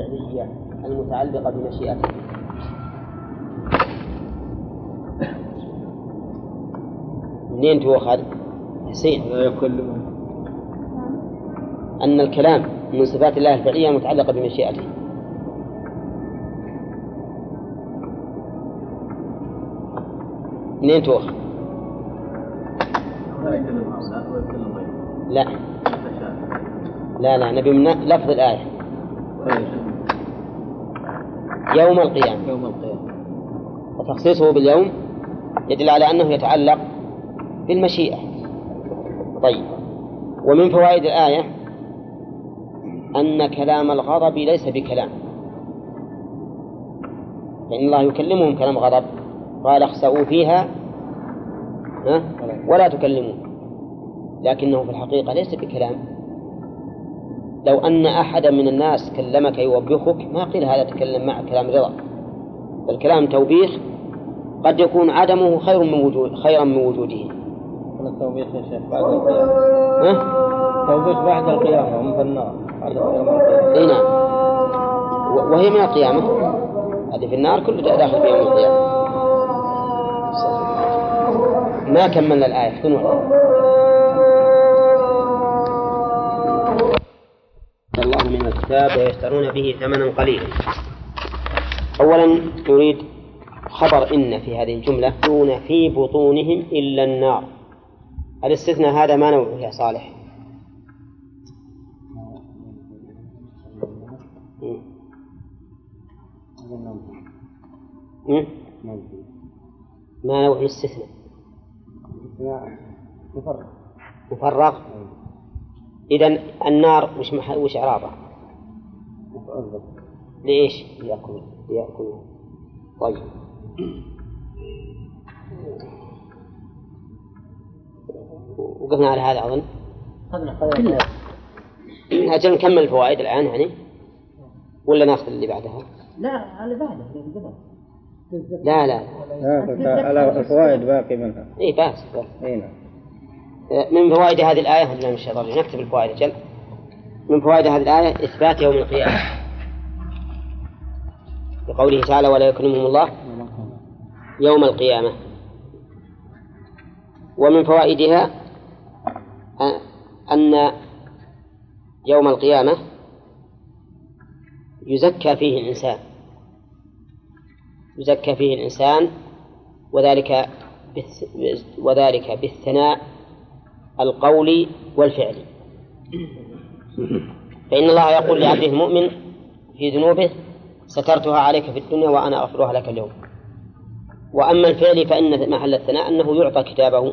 الفعلية المتعلقة بمشيئته. منين تؤخذ؟ حسين. لا يكلمون أن الكلام من صفات الله الفعلية المتعلقة بمشيئته. منين تؤخذ؟ لا لا. لا لا نبي من لفظ الآية. يوم القيامة. يوم القيامة. وتخصيصه باليوم يدل على أنه يتعلق بالمشيئة. طيب. ومن فوائد الآية أن كلام الغضب ليس بكلام. فإن الله يكلمهم كلام غضب. قال اخسأوا فيها ها؟ ولا تكلمون لكنه في الحقيقة ليس بكلام. لو أن أحدا من الناس كلمك يوبخك ما قيل هذا تكلم مع كلام رضا. بل كلام توبيخ قد يكون عدمه خير من وجود خيرا من وجوده. التوبيخ يا شيخ بعد القيامة ها؟ التوبيخ بعد القيامة هم في النار. بعد القيامة. إي نعم. وهي من القيامة. هذه في النار كله داخل في يوم القيامة. ما كملنا الآية احسن الله من الكتاب ويشترون به ثمنا قليلا. أولا يريد خبر إن في هذه الجملة دون في بطونهم إلا النار. الاستثناء هذا ما نوعه يا صالح. ما نوع الاستثناء؟ مفرق. مفرغ إذا النار وش مح... وش لإيش؟ ليأكل ليأكل طيب. وقفنا على هذا أظن. كلها أجل نكمل الفوائد الآن يعني؟ ولا ناخذ اللي بعدها؟ لا اللي بعده اللي قبل. لا لا. لا على الفوائد باقي منها. إيه بس. إي نعم. من فوائد هذه الآية بالله من الشيطان نكتب الفوائد أجل. من فوائد هذه الآية إثبات يوم القيامة. لقوله تعالى ولا يكلمهم الله يوم القيامة. ومن فوائدها أن يوم القيامة يزكى فيه الإنسان. يزكى فيه الإنسان وذلك وذلك بالثناء القولي والفعلي فإن الله يقول لعبده المؤمن في ذنوبه سترتها عليك في الدنيا وأنا أغفرها لك اليوم. وأما الفعل فإن محل الثناء أنه يعطى كتابه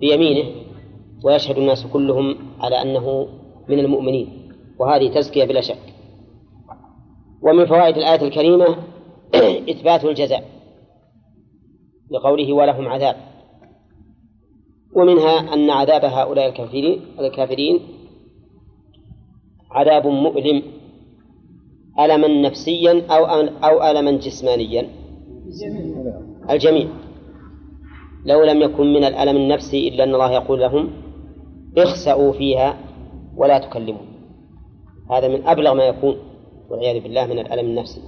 بيمينه ويشهد الناس كلهم على أنه من المؤمنين وهذه تزكية بلا شك. ومن فوائد الآية الكريمة إثبات الجزاء لقوله ولهم عذاب. ومنها أن عذاب هؤلاء الكافرين الكافرين عذاب مؤلم. ألما نفسيا أو أو ألما جسمانيا؟ الجميع. لو لم يكن من الألم النفسي إلا أن الله يقول لهم اخسأوا فيها ولا تكلموا. هذا من أبلغ ما يكون والعياذ بالله من الألم النفسي.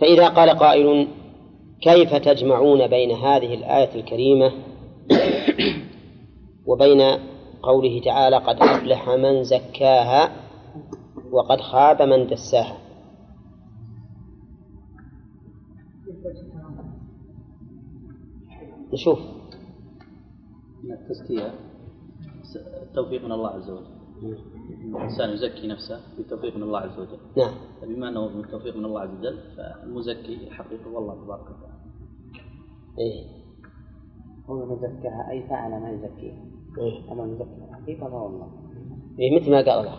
فإذا قال قائل كيف تجمعون بين هذه الآية الكريمة وبين قوله تعالى قد أفلح من زكاها وقد خاب من دساها. نشوف. من التزكية التوفيق من الله عز وجل. الإنسان يزكي نفسه بتوفيق من الله عز وجل. نعم. بما أنه من التوفيق من الله عز وجل فالمزكي حقيقة والله تبارك وتعالى. إيه. هو مزكاها أي فعل ما يزكيه. إيه أما فهو الله إيه مثل ما قال الله.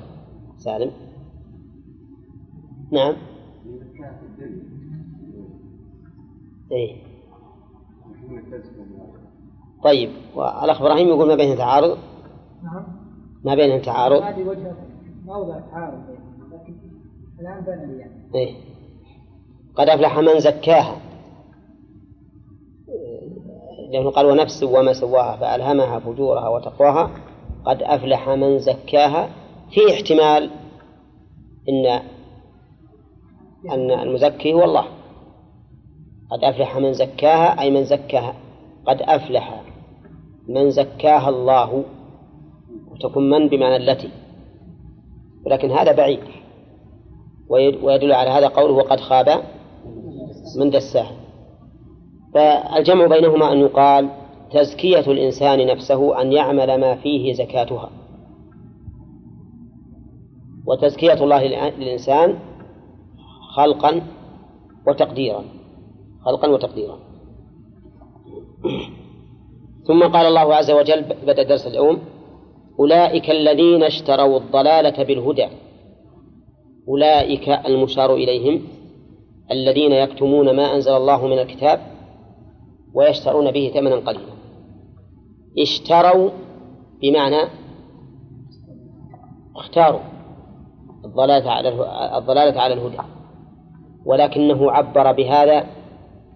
سالم. نعم. إيه. طيب والأخ إبراهيم يقول ما بينهم تعارض؟ نعم. ما بينهم تعارض؟ هذه وجهة موضع تعارض لكن الآن بنى يعني إيه. قد أفلح من زكاها. لأنه قال ونفس وما سواها فألهمها فجورها وتقواها. قد أفلح من زكاها. في احتمال إن أن المزكي هو الله. قد أفلح من زكاها أي من زكاها. قد أفلح من زكاها الله. وتكون من بمعنى التي. ولكن هذا بعيد. ويدل على هذا قوله وقد خاب من دساه فالجمع بينهما أن يقال تزكية الإنسان نفسه أن يعمل ما فيه زكاتها. وتزكية الله للإنسان خلقا وتقديرا. خلقا وتقديرا. ثم قال الله عز وجل بدأ درس اليوم أولئك الذين اشتروا الضلالة بالهدى أولئك المشار إليهم الذين يكتمون ما أنزل الله من الكتاب ويشترون به ثمنا قليلا. اشتروا بمعنى اختاروا الضلالة على الضلالة على الهدى. ولكنه عبر بهذا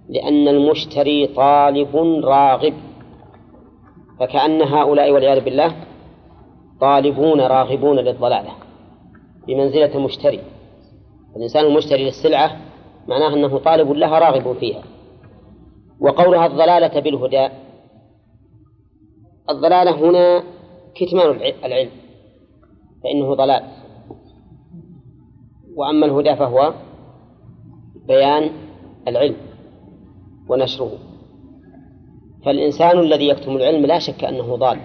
لأن المشتري طالب راغب. فكأن هؤلاء والعياذ بالله طالبون راغبون للضلالة بمنزلة المشتري. الإنسان المشتري للسلعة معناه أنه طالب لها راغب فيها. وقولها الضلالة بالهدى. الضلالة هنا كتمان العلم فإنه ضلال. وأما الهدى فهو بيان العلم ونشره. فالإنسان الذي يكتم العلم لا شك أنه ضال.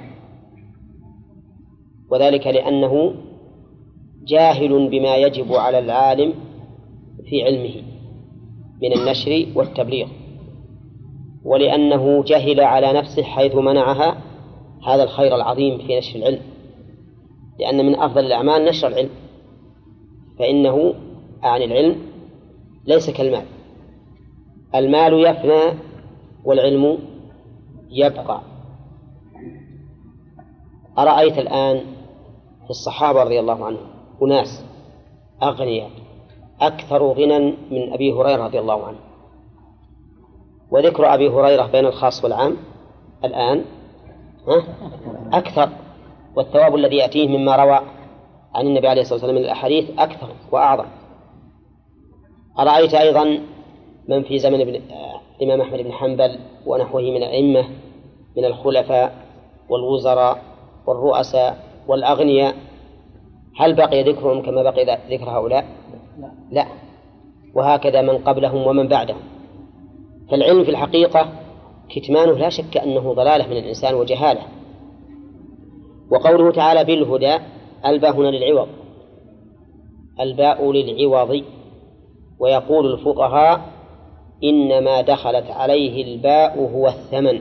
وذلك لأنه جاهل بما يجب على العالم في علمه من النشر والتبليغ. ولأنه جهل على نفسه حيث منعها هذا الخير العظيم في نشر العلم. لأن من أفضل الأعمال نشر العلم. فإنه عن العلم ليس كالمال. المال يفنى والعلم يبقى. أرأيت الآن في الصحابة رضي الله عنهم؟ أناس أغنياء أكثر غنى من أبي هريرة رضي الله عنه. وذكر أبي هريرة بين الخاص والعام الآن أكثر والثواب الذي يأتيه مما روى عن النبي عليه الصلاة والسلام من الأحاديث أكثر وأعظم. أرأيت أيضا من في زمن ابن الإمام أحمد بن حنبل ونحوه من الأئمة من الخلفاء والوزراء والرؤساء والأغنياء؟ هل بقي ذكرهم كما بقي ذكر هؤلاء؟ لا. وهكذا من قبلهم ومن بعدهم. فالعلم في الحقيقة كتمانه لا شك أنه ضلالة من الإنسان وجهالة. وقوله تعالى بالهدى الباء هنا للعوض. الباء للعوض. ويقول الفقهاء إنما دخلت عليه الباء هو الثمن.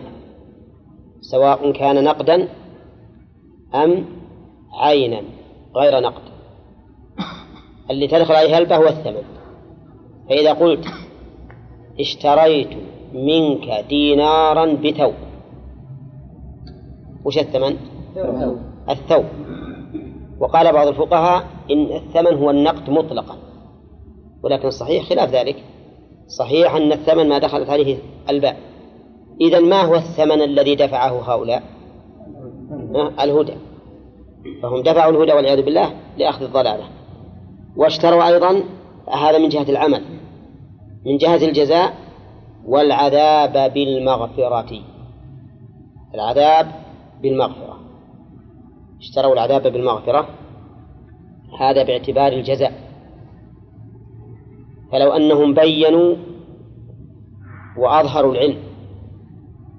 سواء كان نقدا أم عينا غير نقد. اللي تدخل عليها الباء هو الثمن. فإذا قلت اشتريت منك دينارا بثوب. وش الثمن؟ الثوب. وقال بعض الفقهاء إن الثمن هو النقد مطلقا. ولكن الصحيح خلاف ذلك. صحيح أن الثمن ما دخلت عليه الباء. إذا ما هو الثمن الذي دفعه هؤلاء؟ الهدى. فهم دفعوا الهدى والعياذ بالله لأخذ الضلالة. واشتروا أيضا هذا من جهة العمل. من جهة الجزاء والعذاب بالمغفرة. العذاب بالمغفرة. اشتروا العذاب بالمغفرة. هذا باعتبار الجزاء. فلو أنهم بينوا وأظهروا العلم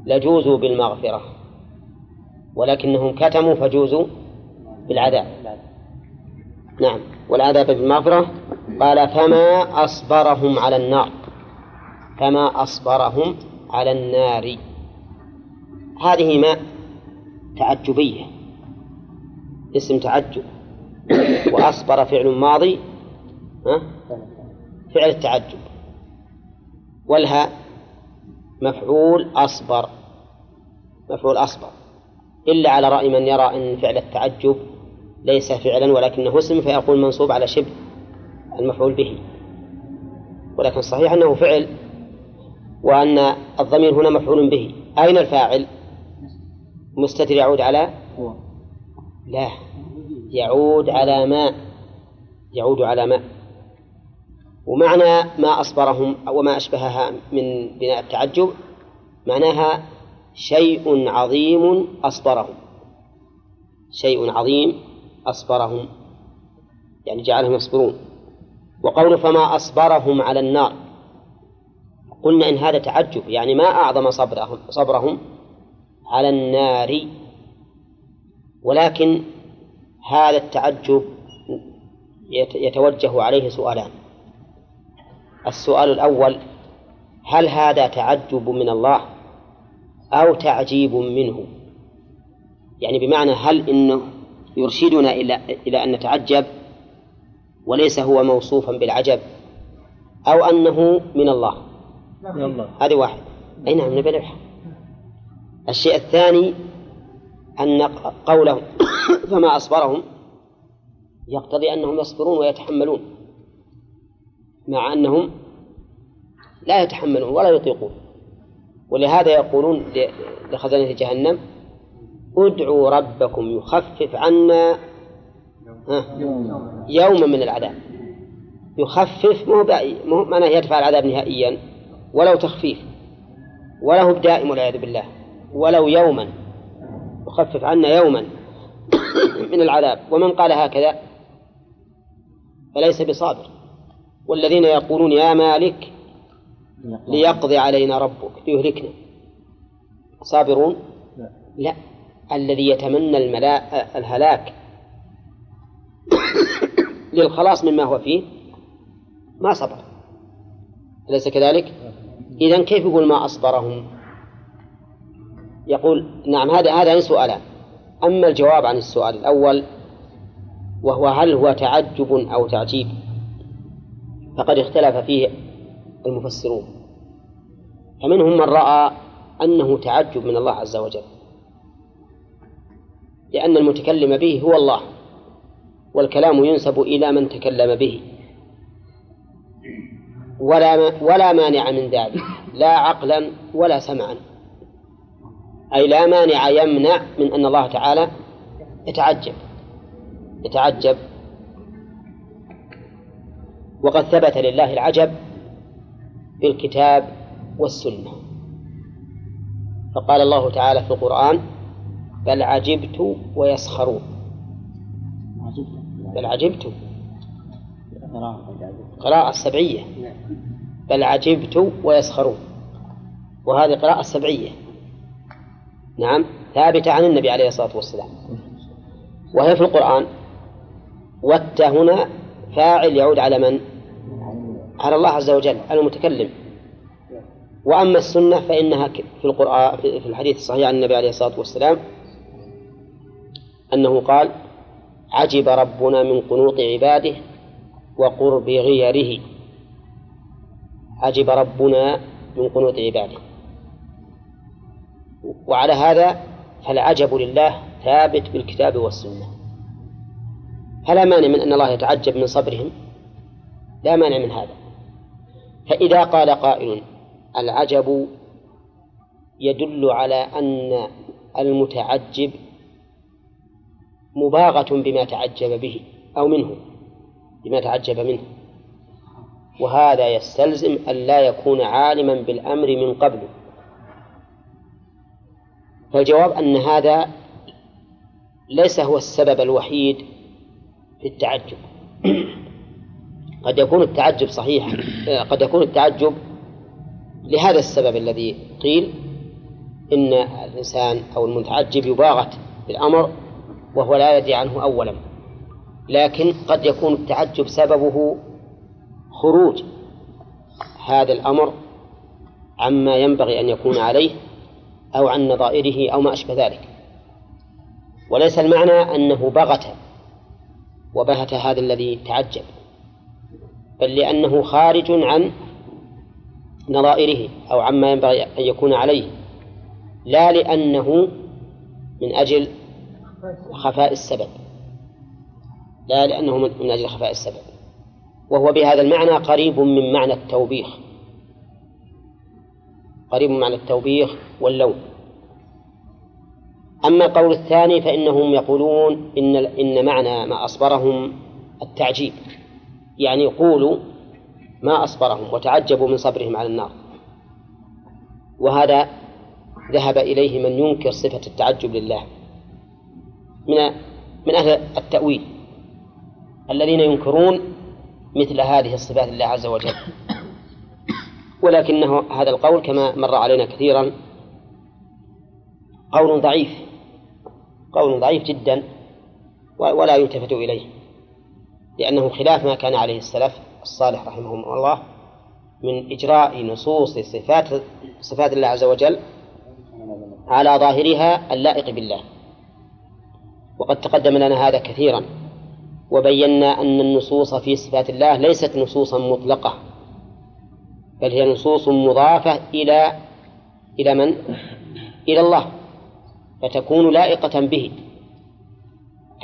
لجوزوا بالمغفرة ولكنهم كتموا فجوزوا بالعذاب. نعم. والعذاب بالمغفرة قال فما أصبرهم على النار. فما أصبرهم على النار. هذه ما تعجبية. اسم تعجب. وأصبر فعل ماضي؟ فعل التعجب. والها مفعول أصبر. مفعول أصبر. إلا على رأي من يرى أن فعل التعجب ليس فعلا ولكنه اسم فيقول منصوب على شبه. المفعول به. ولكن صحيح أنه فعل وأن الضمير هنا مفعول به. أين الفاعل؟ مستتر يعود على؟ لا. يعود على ماء يعود على ماء ومعنى ما أصبرهم وما أشبهها من بناء التعجب معناها شيء عظيم أصبرهم. شيء عظيم أصبرهم. يعني جعلهم يصبرون. وقول فما أصبرهم على النار. قلنا إن هذا تعجب يعني ما أعظم صبرهم صبرهم على النار. ولكن هذا التعجب يتوجه عليه سؤالان. السؤال الأول هل هذا تعجب من الله أو تعجيب منه؟ يعني بمعنى هل إنه يرشدنا إلى إلى أن نتعجب وليس هو موصوفا بالعجب أو أنه من الله. هذه واحد. أي نعم نبي نبحث الشيء الثاني أن قوله فما أصبرهم يقتضي أنهم يصبرون ويتحملون مع أنهم لا يتحملون ولا يطيقون. ولهذا يقولون لخزنة جهنم ادعوا ربكم يخفف عنا يوما من العذاب. يخفف مو مو معناه يدفع العذاب نهائيا ولو تخفيف وله بدائم والعياذ بالله ولو يوما. يخفف عنا يوما من العذاب. ومن قال هكذا فليس بصابر. والذين يقولون يا مالك ليقضي علينا ربك ليهلكنا. صابرون؟ لا. الذي يتمنى الملا... الهلاك للخلاص مما هو فيه ما صبر أليس كذلك؟ إذا كيف يقول ما أصبرهم؟ يقول نعم هذا هذان سؤالان أما الجواب عن السؤال الأول وهو هل هو تعجب أو تعجيب فقد اختلف فيه المفسرون فمنهم من رأى أنه تعجب من الله عز وجل لأن المتكلم به هو الله والكلام ينسب إلى من تكلم به. ولا ولا مانع من ذلك. لا عقلا ولا سمعا. أي لا مانع يمنع من أن الله تعالى يتعجب. يتعجب. وقد ثبت لله العجب في الكتاب والسنة. فقال الله تعالى في القرآن بل عجبت ويسخرون. بل عجبت. قراءة السبعية. بل عجبت ويسخرون. وهذه قراءة السبعية. نعم. ثابتة عن النبي عليه الصلاة والسلام. وهي في القرآن. والت هنا فاعل يعود على من؟ على الله عز وجل على المتكلم. وأما السنة فإنها في القرآن في الحديث الصحيح عن النبي عليه الصلاة والسلام أنه قال عجب ربنا من قنوط عباده وقرب غيره. عجب ربنا من قنوط عباده. وعلى هذا فالعجب لله ثابت بالكتاب والسنة. فلا مانع من أن الله يتعجب من صبرهم. لا مانع من هذا. فإذا قال قائل العجب يدل على أن المتعجب مباغة بما تعجب به أو منه بما تعجب منه. وهذا يستلزم أن لا يكون عالما بالأمر من قبل. فالجواب أن هذا ليس هو السبب الوحيد في التعجب. قد يكون التعجب صحيح قد يكون التعجب لهذا السبب الذي قيل إن الإنسان أو المتعجب يباغت بالأمر وهو لا يدري عنه أولا. لكن قد يكون التعجب سببه خروج هذا الأمر عما ينبغي أن يكون عليه أو عن نظائره أو ما أشبه ذلك. وليس المعنى أنه بغت وبهت هذا الذي تعجب بل لأنه خارج عن نظائره أو عما ينبغي أن يكون عليه لا لأنه من أجل خفاء السبب. لا لأنه من أجل خفاء السبب. وهو بهذا المعنى قريب من معنى التوبيخ. قريب من معنى التوبيخ واللوم. أما القول الثاني فإنهم يقولون إن إن معنى ما أصبرهم التعجيب. يعني يقولوا ما أصبرهم وتعجبوا من صبرهم على النار. وهذا ذهب إليه من ينكر صفة التعجب لله. من من أهل التأويل الذين ينكرون مثل هذه الصفات لله عز وجل. ولكنه هذا القول كما مر علينا كثيرا قول ضعيف قول ضعيف جدا ولا يلتفت إليه لأنه خلاف ما كان عليه السلف الصالح رحمهم الله من إجراء نصوص صفات صفات الله عز وجل على ظاهرها اللائق بالله. وقد تقدم لنا هذا كثيرا وبينا أن النصوص في صفات الله ليست نصوصا مطلقة بل هي نصوص مضافة إلى إلى من؟ إلى الله فتكون لائقة به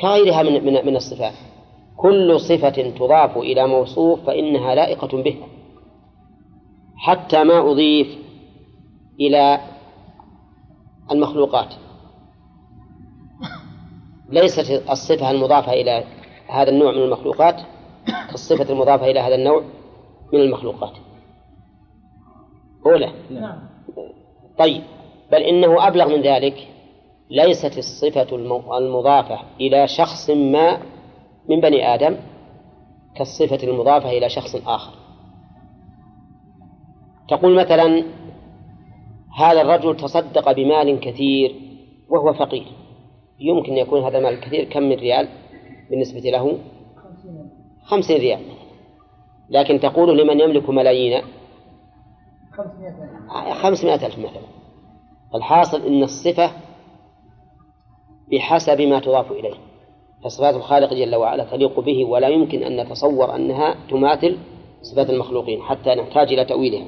كغيرها من من من الصفات كل صفة تضاف إلى موصوف فإنها لائقة به حتى ما أضيف إلى المخلوقات ليست الصفة المضافة إلى هذا النوع من المخلوقات كالصفة المضافة إلى هذا النوع من المخلوقات. أولى. نعم. طيب. بل إنه أبلغ من ذلك ليست الصفة المضافة إلى شخص ما من بني آدم كالصفة المضافة إلى شخص آخر. تقول مثلا هذا الرجل تصدق بمال كثير وهو فقير. يمكن يكون هذا المال الكثير كم من ريال بالنسبة له؟ خمسين ريال. لكن تقول لمن يملك ملايين. خمسمائة ألف مثلا. الحاصل أن الصفة بحسب ما تضاف إليه. فصفات الخالق جل وعلا تليق به ولا يمكن أن نتصور أنها تماثل صفات المخلوقين حتى نحتاج إلى تأويلها.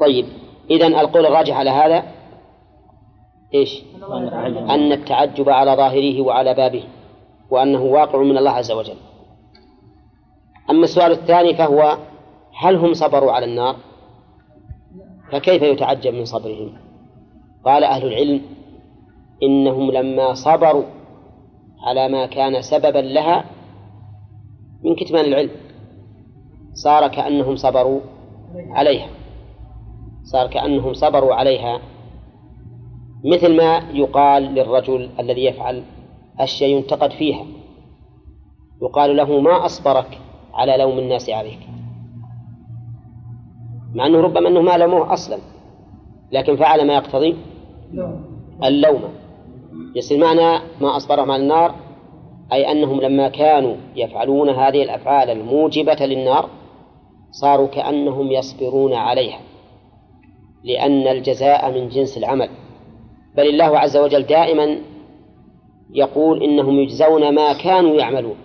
طيب إذا القول الراجح على هذا إيش؟ أن التعجب على ظاهره وعلى بابه وأنه واقع من الله عز وجل. أما السؤال الثاني فهو هل هم صبروا على النار؟ فكيف يتعجب من صبرهم؟ قال أهل العلم إنهم لما صبروا على ما كان سببا لها من كتمان العلم. صار كأنهم صبروا عليها. صار كأنهم صبروا عليها مثل ما يقال للرجل الذي يفعل أشياء ينتقد فيها. يقال له ما أصبرك على لوم الناس عليك. مع أنه ربما أنه ما لوموه أصلا لكن فعل ما يقتضي اللوم. يصير معنى ما أصبرهم على النار أي أنهم لما كانوا يفعلون هذه الأفعال الموجبة للنار صاروا كأنهم يصبرون عليها لأن الجزاء من جنس العمل. بل الله عز وجل دائما يقول إنهم يجزون ما كانوا يعملون.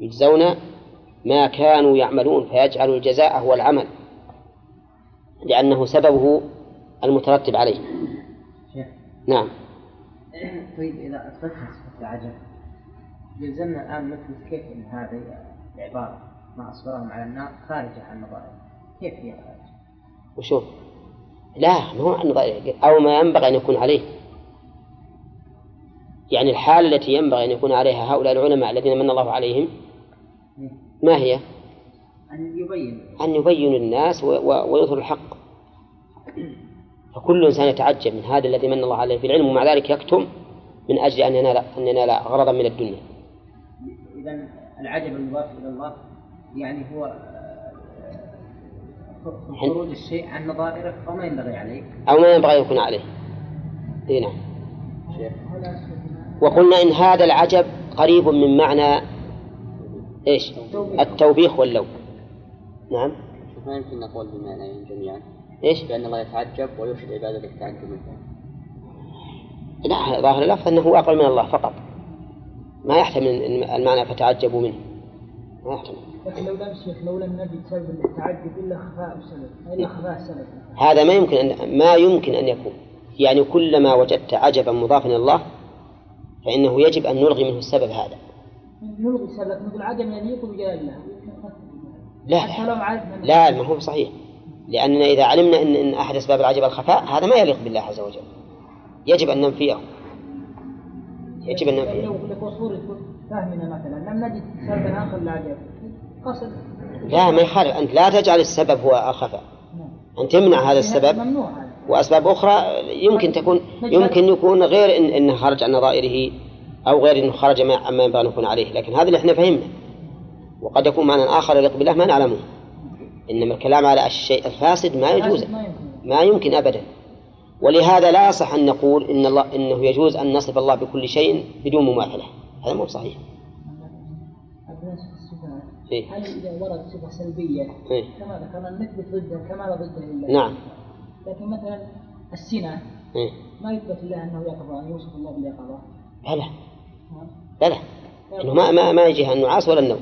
يجزون ما كانوا يعملون فيجعل الجزاء هو العمل لأنه سببه المترتب عليه. شيخ نعم. طيب إذا أثبتنا صفة العجب يلزمنا الآن نثبت كيف أن هذه العبارة ما أصبرهم على النار خارجة عن نظائر كيف هي خارجة؟ وشوف لا ما هو. أو ما ينبغي أن يكون عليه يعني الحالة التي ينبغي أن يكون عليها هؤلاء العلماء الذين من الله عليهم ما هي؟ أن يبين أن يبينوا الناس و- و- ويظهروا الحق فكل إنسان يتعجب من هذا الذي من الله عليه في العلم ومع ذلك يكتم من أجل أن ينال أن ينال غرضا من الدنيا إذا العجب المضاف إلى الله يعني هو خروج الشيء عن نظائره وما ينبغي عليه أو ما ينبغي أن يكون عليه. إي نعم. وقلنا إن هذا العجب قريب من معنى إيش؟ التوبيخ واللوم. نعم. ما يمكن نقول بمعنيين جميعا. إيش؟ بأن الله يتعجب ويرشد عباده للتعجب منه لا ظاهر اللفظ أنه أقل من الله فقط. ما يحتمل المعنى فتعجبوا منه. ما يحتمل. لكن لو لم شيخ لو لم نجد سبب للتعجب إلا خفاء السبب إلا خفاء السبب. هذا ما يمكن أن ما يمكن أن يكون. يعني كلما وجدت عجبا مضافا إلى الله فإنه يجب أن نلغي منه السبب هذا. نلغي السبب. نقول عدم يليق بجلال الله. لا لو عرفنا لا ما هو صحيح. لأننا إذا علمنا أن, إن أحد أسباب العجب الخفاء هذا ما يليق بالله عز وجل. يجب أن ننفيه يجب أن لو ننفيه لك وصول فهمنا مثلا. لم نجد سببا آخر لعجب. قصد لا ما يخالف أنت لا تجعل السبب هو الخفاء أن تمنع هذا السبب. وأسباب أخرى يمكن تكون يمكن يكون غير إن إنه خرج عن نظائره أو غير إنه خرج ما- عما ينبغي أن يكون عليه. لكن هذا اللي إحنا فهمنا. وقد يكون معنى آخر يليق بالله ما نعلمه. إنما الكلام على الشيء الفاسد ما يجوز. ما يمكن أبدا. ولهذا لا يصح أن نقول إن الله إنه يجوز أن نصف الله بكل شيء بدون مماثلة. هذا مو صحيح إيه. هل إذا ورد صفة سلبية إيه. كما ذكرنا نثبت ضده كما لا ضده لله نعم. لكن مثلا السنة إيه. ما يثبت لله أنه يقظة يوصف الله باليقظة. بلى. نعم. بلى. إنه ما ما ما يجيها النعاس ولا النوم.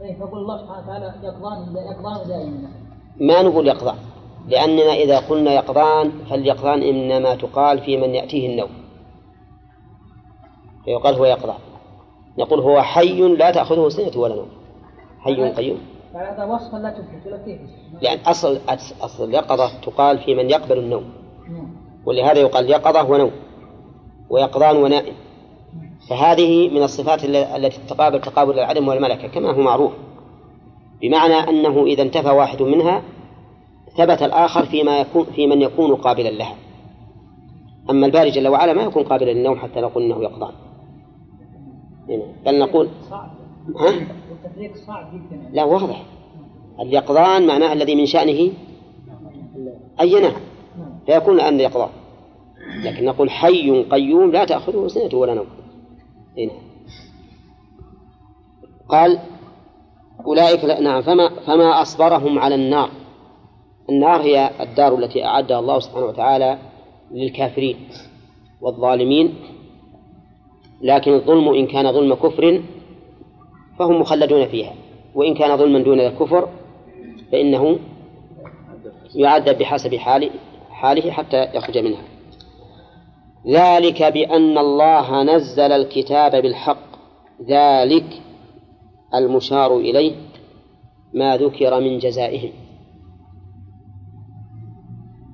طيب فقول الله سبحانه وتعالى يقظان يقظان دائما. ما نقول يقظان لأننا إذا قلنا يقظان فاليقظان إنما تقال في من يأتيه النوم. فيقال هو يقظان نقول هو حي لا تأخذه سنة ولا نوم. حي قيوم. فهذا وصفا لا تثبت لأن أصل أصل اليقظة تقال في من يقبل النوم. نعم. ولهذا يقال يقظة ونوم ويقظان ونائم. فهذه من الصفات التي تقابل تقابل العدم والملكة كما هو معروف. بمعنى أنه إذا انتفى واحد منها ثبت الآخر فيما يكون في من يكون قابلا لها. أما الباري جل وعلا ما يكون قابلا للنوم حتى نقول أنه يقظان. هنا. بل نقول ها؟ والتفريق صعب جدا. لا واضح. اليقظان معناه الذي من شأنه أن ينام نعم. فيكون الآن يقظان لكن نقول حي قيوم لا تأخذه سنة ولا نوم. هنا. قال أولئك نعم فما فما أصبرهم على النار. النار هي الدار التي أعدها الله سبحانه وتعالى للكافرين والظالمين. لكن الظلم إن كان ظلم كفر فهم مخلدون فيها. وإن كان ظلما دون الكفر فإنه يعذب بحسب حال حاله حتى يخرج منها. ذلك بأن الله نزل الكتاب بالحق. ذلك المشار إليه ما ذكر من جزائهم.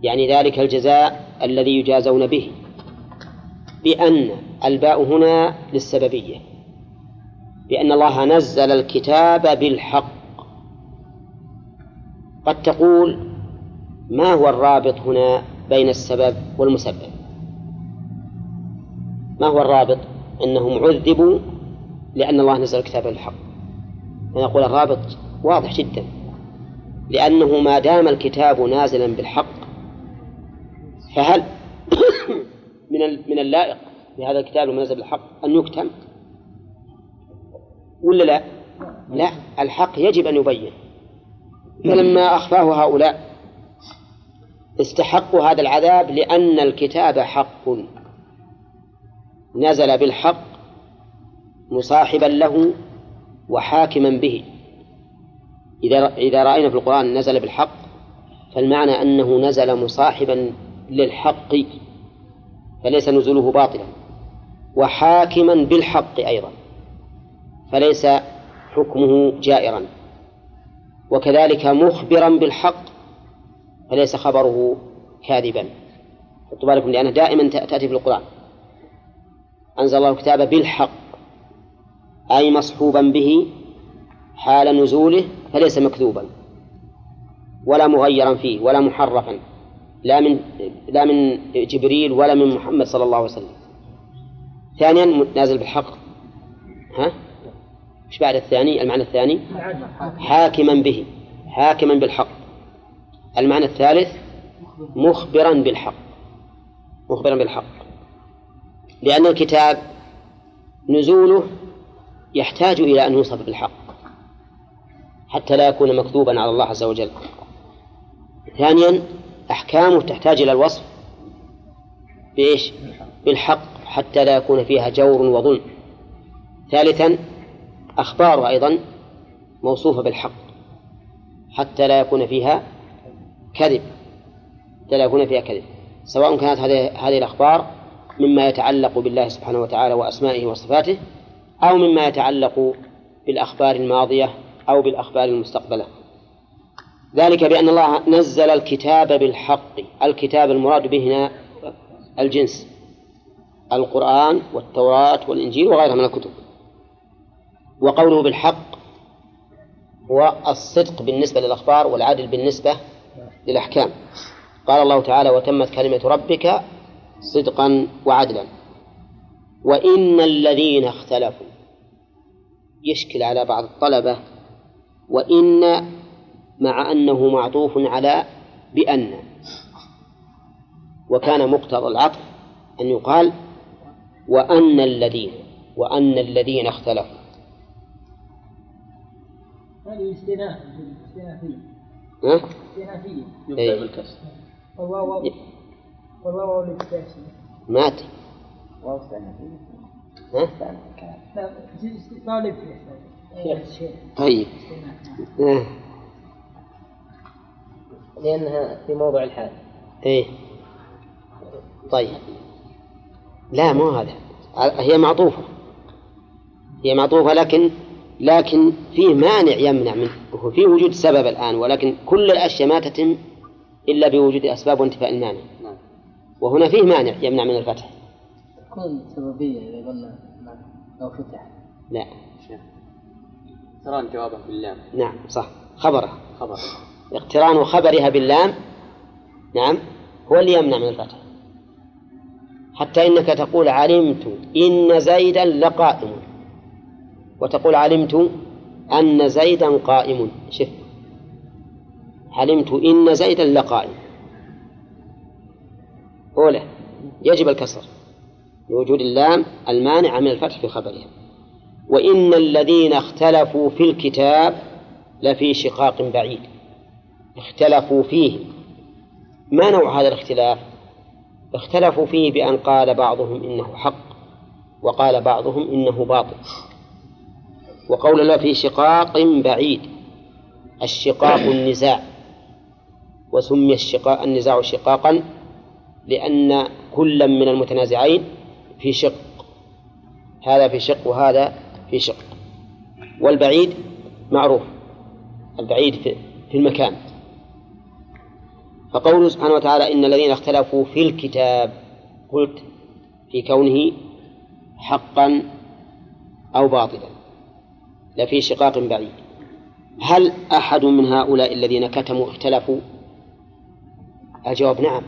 يعني ذلك الجزاء الذي يجازون به. بأن الباء هنا للسببية. بأن الله نزل الكتاب بالحق. قد تقول ما هو الرابط هنا بين السبب والمسبب؟ ما هو الرابط؟ أنهم عذبوا لأن الله نزل الكتاب بالحق. فنقول الرابط واضح جدا. لأنه ما دام الكتاب نازلا بالحق فهل من من اللائق بهذا الكتاب المنزل بالحق أن يكتم؟ ولا لا؟ لا الحق يجب أن يبين. فلما أخفاه هؤلاء استحقوا هذا العذاب لأن الكتاب حق. نزل بالحق مصاحبا له وحاكما به. إذا إذا رأينا في القرآن نزل بالحق فالمعنى أنه نزل مصاحبا للحق فليس نزوله باطلا. وحاكما بالحق أيضا. فليس حكمه جائرا. وكذلك مخبرا بالحق فليس خبره كاذبا. حطوا بالكم لأنه دائما تأتي في القرآن. أنزل الله الكتاب بالحق أي مصحوبا به حال نزوله فليس مكذوبا. ولا مغيرا فيه ولا محرفا لا من لا من جبريل ولا من محمد صلى الله عليه وسلم. ثانيا نازل بالحق. ها؟ إيش بعد الثاني؟ المعنى الثاني؟ حاكما به. حاكما بالحق. المعنى الثالث؟ مخبرا بالحق. مخبرا بالحق. لأن الكتاب نزوله يحتاج إلى أن يوصف بالحق حتى لا يكون مكذوبا على الله عز وجل. ثانيا أحكامه تحتاج إلى الوصف بإيش؟ بالحق حتى لا يكون فيها جور وظلم. ثالثا أخباره أيضا موصوفة بالحق حتى لا يكون فيها كذب حتى لا يكون فيها كذب. سواء كانت هذه هذه الأخبار مما يتعلق بالله سبحانه وتعالى وأسمائه وصفاته أو مما يتعلق بالأخبار الماضية أو بالأخبار المستقبلة. ذلك بأن الله نزل الكتاب بالحق الكتاب المراد به هنا الجنس القرآن والتوراة والإنجيل وغيرها من الكتب. وقوله بالحق هو الصدق بالنسبة للأخبار والعدل بالنسبة للأحكام. قال الله تعالى وتمت كلمة ربك صدقا وعدلا. وإن الذين اختلفوا يشكل على بعض الطلبة وإن مع أنه معطوف على بأن. وكان مقتضى العطف أن يقال وأن الذين وأن الذين اختلفوا. هذه استئناف استئنافية ها؟ استئنافية يبدأ إيه. بالكسر. والواو والواو للتأسيس مات. واو استئنافية ها؟ لا شيخ. طيب. آه. لأنها في موضع الحال. إيه. طيب. لا مو هذا. هي معطوفة. هي معطوفة لكن لكن فيه مانع يمنع منه. فيه وجود سبب الآن ولكن كل الأشياء ما تتم إلا بوجود أسباب وانتفاء المانع نعم. وهنا فيه مانع يمنع من الفتح. تكون سببية إذا قلنا لو فتح. لا. ترى جوابه باللام. نعم صح. خبرها خبر اقتران خبرها باللام. نعم. هو اللي يمنع من الفتح. حتى إنك تقول علمت إن زيدا لقائم. وتقول علمت أن زيدا قائم. شف. علمت إن زيدا لقائم. أولى. يجب الكسر. لوجود اللام المانع من الفتح في خبرها. وإن الذين اختلفوا في الكتاب لفي شقاق بعيد. اختلفوا فيه. ما نوع هذا الاختلاف؟ اختلفوا فيه بأن قال بعضهم إنه حق وقال بعضهم إنه باطل. وقول الله في شقاق بعيد الشقاق النزاع. وسمي الشقاق النزاع شقاقا لأن كل من المتنازعين في شق. هذا في شق وهذا في شق. والبعيد معروف البعيد في المكان. فقوله سبحانه وتعالى إن الذين اختلفوا في الكتاب قلت في كونه حقا أو باطلا. لفي شقاق بعيد. هل أحد من هؤلاء الذين كتموا اختلفوا؟ الجواب نعم.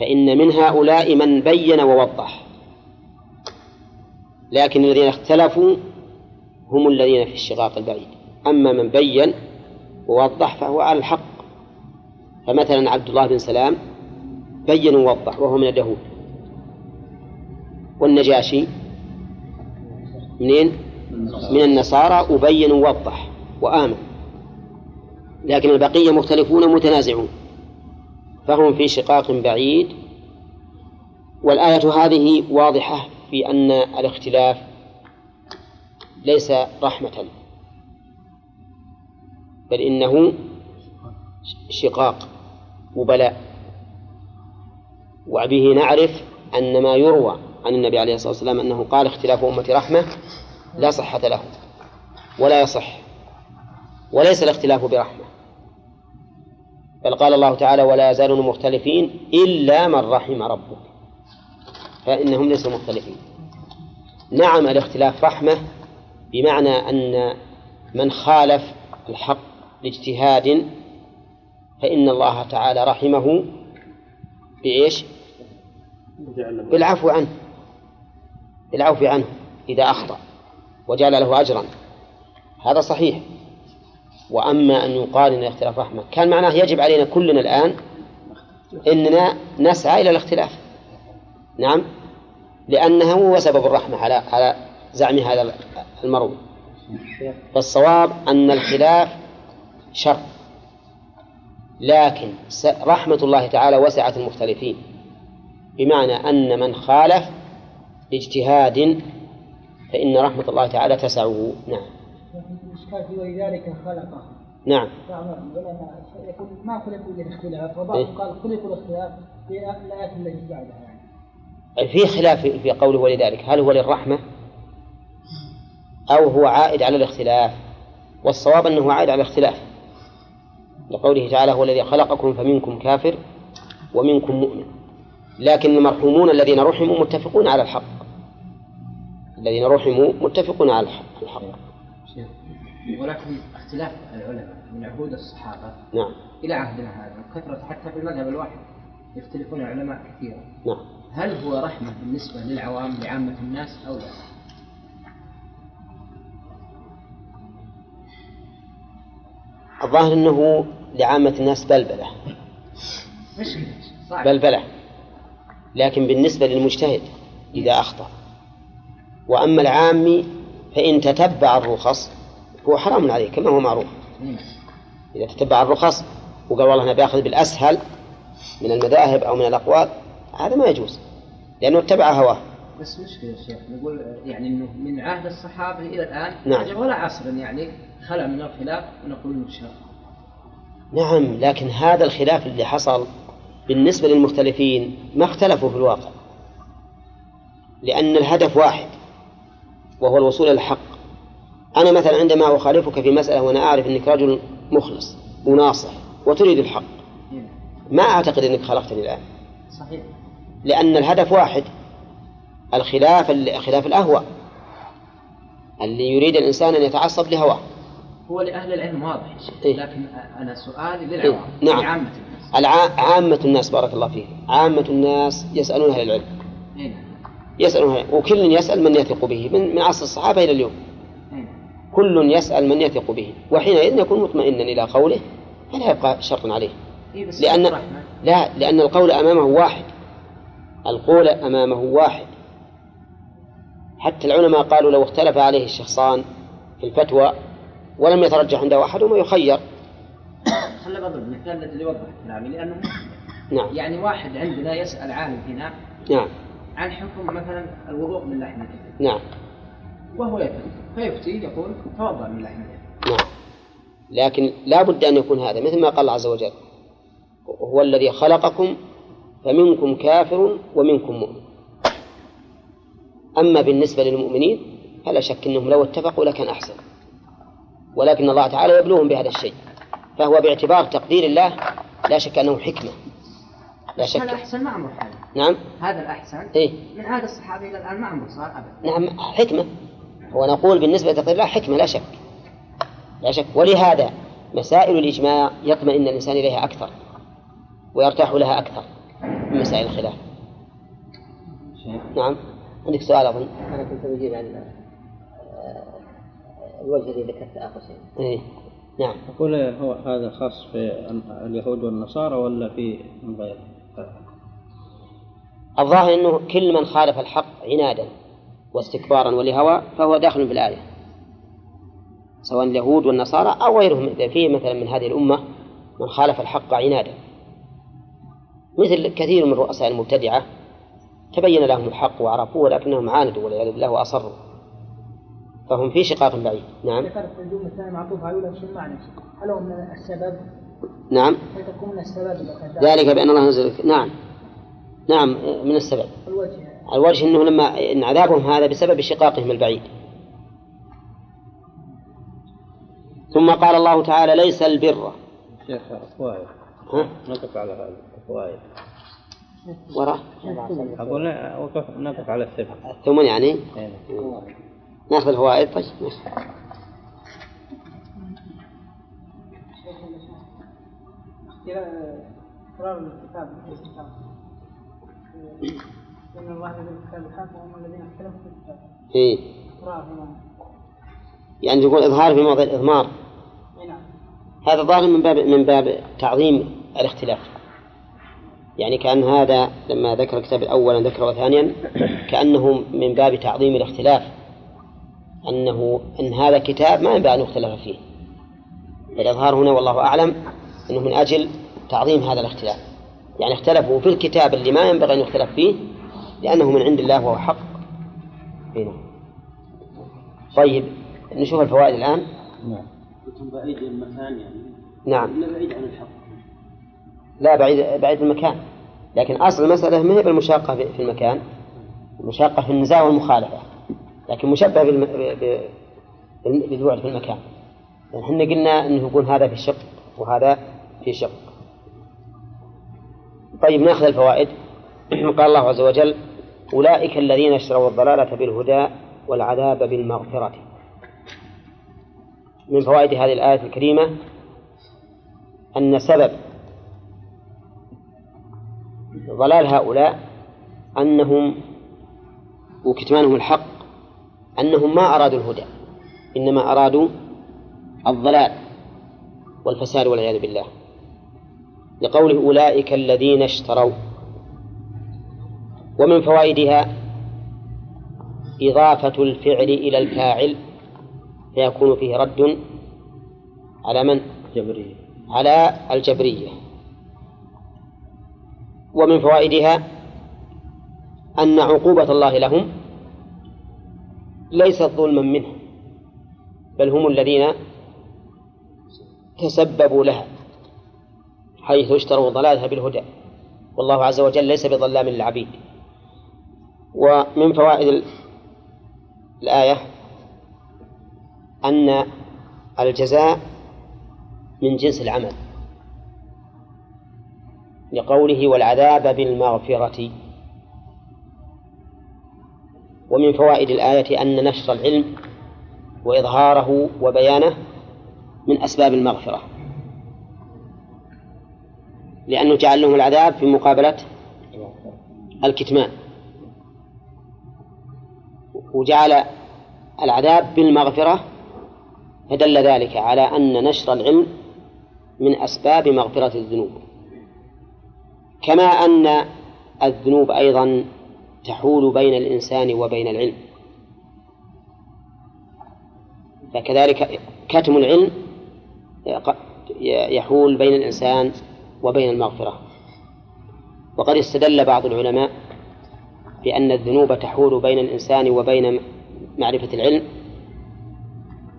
فإن من هؤلاء من بين ووضح. لكن الذين اختلفوا هم الذين في الشقاق البعيد. أما من بين ووضح فهو على الحق. فمثلا عبد الله بن سلام بين ووضح وهو من اليهود. والنجاشي منين؟ من النصارى وبين ووضح وآمن. لكن البقية مختلفون متنازعون. فهم في شقاق بعيد. والآية هذه واضحة في أن الاختلاف ليس رحمة. بل إنه شقاق وبلاء. وبه نعرف أن ما يروى عن النبي عليه الصلاة والسلام أنه قال اختلاف أمتي رحمة لا صحة له ولا يصح وليس الاختلاف برحمة. بل قال الله تعالى ولا يزالون مختلفين إلا من رحم ربك. فإنهم ليسوا مختلفين. نعم الاختلاف رحمة بمعنى أن من خالف الحق لاجتهاد فإن الله تعالى رحمه بإيش؟ بالعفو عنه. بالعفو عنه إذا أخطأ. وجعل له أجرا. هذا صحيح. وأما أن يقال أن الاختلاف رحمة كان معناه يجب علينا كلنا الآن أننا نسعى إلى الاختلاف. نعم؟ لأنه هو سبب الرحمة على على زعم هذا المروي فالصواب أن الخلاف شر. لكن رحمة الله تعالى وسعت المختلفين. بمعنى أن من خالف باجتهاد فإن رحمة الله تعالى تسعه نعم. في ولذلك خلقه. نعم. يقول ما خلقوا للاختلاف إيه. وبعضهم قال خلقوا الاختلاف في الآيات التي بعدها. يعني في خلاف في قوله ولذلك. هل هو للرحمة أو هو عائد على الاختلاف؟ والصواب أنه عائد على الاختلاف. لقوله تعالى هو الذي خلقكم فمنكم كافر ومنكم مؤمن. لكن المرحومون الذين رحموا متفقون على الحق. الذين رحموا متفقون على الحق. ولكن اختلاف العلماء من عهود الصحابة نعم. إلى عهدنا هذا وكثرة حتى في المذهب الواحد يختلفون العلماء كثيرا. نعم. هل هو رحمة بالنسبة للعوام لعامة الناس أو لا؟ الظاهر أنه لعامة الناس بلبلة. مشكلة صعب بلبلة. لكن بالنسبة للمجتهد إذا أخطأ. وأما العامي فإن تتبع الرخص هو حرام عليه كما هو معروف. إذا تتبع الرخص وقال والله أنا بأخذ بالأسهل من المذاهب أو من الأقوال هذا ما يجوز لأنه اتبع هواه بس مشكلة يا شيخ نقول يعني إنه من عهد الصحابة إلى الآن نعم. ولا عصر يعني خلى من الخلاف ونقول إنه شر نعم لكن هذا الخلاف اللي حصل بالنسبة للمختلفين ما اختلفوا في الواقع لأن الهدف واحد وهو الوصول إلى الحق أنا مثلا عندما أخالفك في مسألة وأنا أعرف أنك رجل مخلص وناصح وتريد الحق. ما أعتقد أنك خالفتني الآن صحيح لأن الهدف واحد الخلاف خلاف الأهوى اللي يريد الإنسان أن يتعصب لهواه هو لأهل العلم واضح إيه. لكن أنا سؤالي للعوام نعم. لعامة الناس. عامة الناس بارك الله فيك عامة الناس يسألون أهل العلم إيه نعم. يسألون أهل- وكل يسأل من يثق به من, من عصر الصحابة إلى اليوم. كل يسأل من يثق به وحينئذ يكون مطمئنا إلى قوله فلا يبقى شرطا عليه. إيه لأن. لا لأن القول أمامه واحد. القول أمامه واحد. حتى العلماء قالوا لو اختلف عليه الشخصان في الفتوى ولم يترجح عنده أحدهما يخير. خلنا بضرب المثال الذي يوضح كلامي لأنه نعم. يعني واحد عندنا يسأل عالم هنا. نعم. عن حكم مثلا الوضوء من لحم الإبل. نعم. وهو يفتي فيفتي يقول توضأ من لحم الإبل. نعم. لكن لا بد أن يكون هذا مثل ما قال الله عز وجل هو الذي خلقكم فمنكم كافر ومنكم مؤمن. أما بالنسبة للمؤمنين فلا شك أنهم لو اتفقوا لكان أحسن. ولكن الله تعالى يبلوهم بهذا الشيء. فهو باعتبار تقدير الله لا شك أنه حكمة. لا هذا شك. أحسن؟ ما عمره حال نعم. هذا الأحسن. إيه. من عهد الصحابة إلى الآن ما عمره صار أبدا. نعم حكمة. ونقول بالنسبة لتقدير الله حكمة لا شك. لا شك. ولهذا مسائل الإجماع يطمئن الإنسان إليها أكثر ويرتاح لها أكثر من مسائل الخلاف. نعم. عندك سؤال أظن؟ أنا كنت بجيب عن آه، الوجه الذي ذكرت آخر شيء. إيه. نعم. أقول هو هذا خاص في اليهود والنصارى ولا في من غيره؟ الظاهر أنه كل من خالف الحق عنادا واستكبارا ولهوى فهو داخل في الآية. سواء اليهود والنصارى أو غيرهم. فيه مثلا من هذه الأمة من خالف الحق عنادا. مثل كثير من رؤساء المبتدعة تبين لهم الحق وعرفوه ولكنهم عاندوا والعياذ بالله وأصروا. فهم في شقاق بعيد. نعم. ذكرت في الجملة الثانية معطوفة على شو المعنى؟ هل هو من السبب؟ نعم. هل تكون من السبب ذلك بأن الله نزل نعم. نعم من السبب الوجه الوجه أنه لما إن عذابهم هذا بسبب شقاقهم البعيد ثم قال الله تعالى ليس البر شيخ فوائد ها نقف على هذا فوائد وراء أقول وقف نقف على السبب ثم يعني إيه. ناخذ الفوائد طيب ماشي. إقرار الكتاب الله الذي كتاب الحق وهم الذين اختلفوا في الكتاب. إيه. يعني تقول إظهار في موضع الإضمار. نعم. هذا ظاهر من باب من باب تعظيم الاختلاف. يعني كأن هذا لما ذكر الكتاب الأول ذكره ثانيا كأنه من باب تعظيم الاختلاف. أنه أن هذا كتاب ما ينبغي أن يختلف فيه. الإظهار هنا والله أعلم أنه من أجل تعظيم هذا الاختلاف. يعني اختلفوا في الكتاب اللي ما ينبغي أن يختلف فيه لأنه من عند الله وهو حق. هنا طيب نشوف الفوائد الآن. نعم. بعيد المكان يعني. نعم. ولا بعيد عن الحق. لا بعيد بعيد المكان. لكن أصل المسألة ما هي بالمشاقة في في المكان. المشاقة في النزاع والمخالفة. لكن مشبه بالم... بالبعد في المكان. يعني إحنا قلنا إنه يكون هذا في شق وهذا في شق. طيب ناخذ الفوائد. قال الله عز وجل أولئك الذين اشتروا الضلالة بالهدى والعذاب بالمغفرة. من فوائد هذه الآية الكريمة أن سبب ضلال هؤلاء أنهم وكتمانهم الحق أنهم ما أرادوا الهدى إنما أرادوا الضلال والفساد والعياذ بالله. لقوله أولئك الذين اشتروا. ومن فوائدها إضافة الفعل إلى الفاعل فيكون فيه رد على من؟ جبرية على الجبرية. ومن فوائدها أن عقوبة الله لهم ليست ظلما منهم بل هم الذين تسببوا لها. حيث اشتروا ضلالها بالهدى. والله عز وجل ليس بظلام للعبيد. ومن فوائد الآية أن الجزاء من جنس العمل. لقوله والعذاب بالمغفرة. ومن فوائد الآية أن نشر العلم وإظهاره وبيانه من أسباب المغفرة. لأنه جعل لهم العذاب في مقابلة الكتمان. وجعل العذاب بالمغفرة فدل ذلك على أن نشر العلم من أسباب مغفرة الذنوب. كما أن الذنوب أيضا تحول بين الإنسان وبين العلم. فكذلك كتم العلم يحول بين الإنسان وبين المغفرة. وقد استدل بعض العلماء بأن الذنوب تحول بين الإنسان وبين معرفة العلم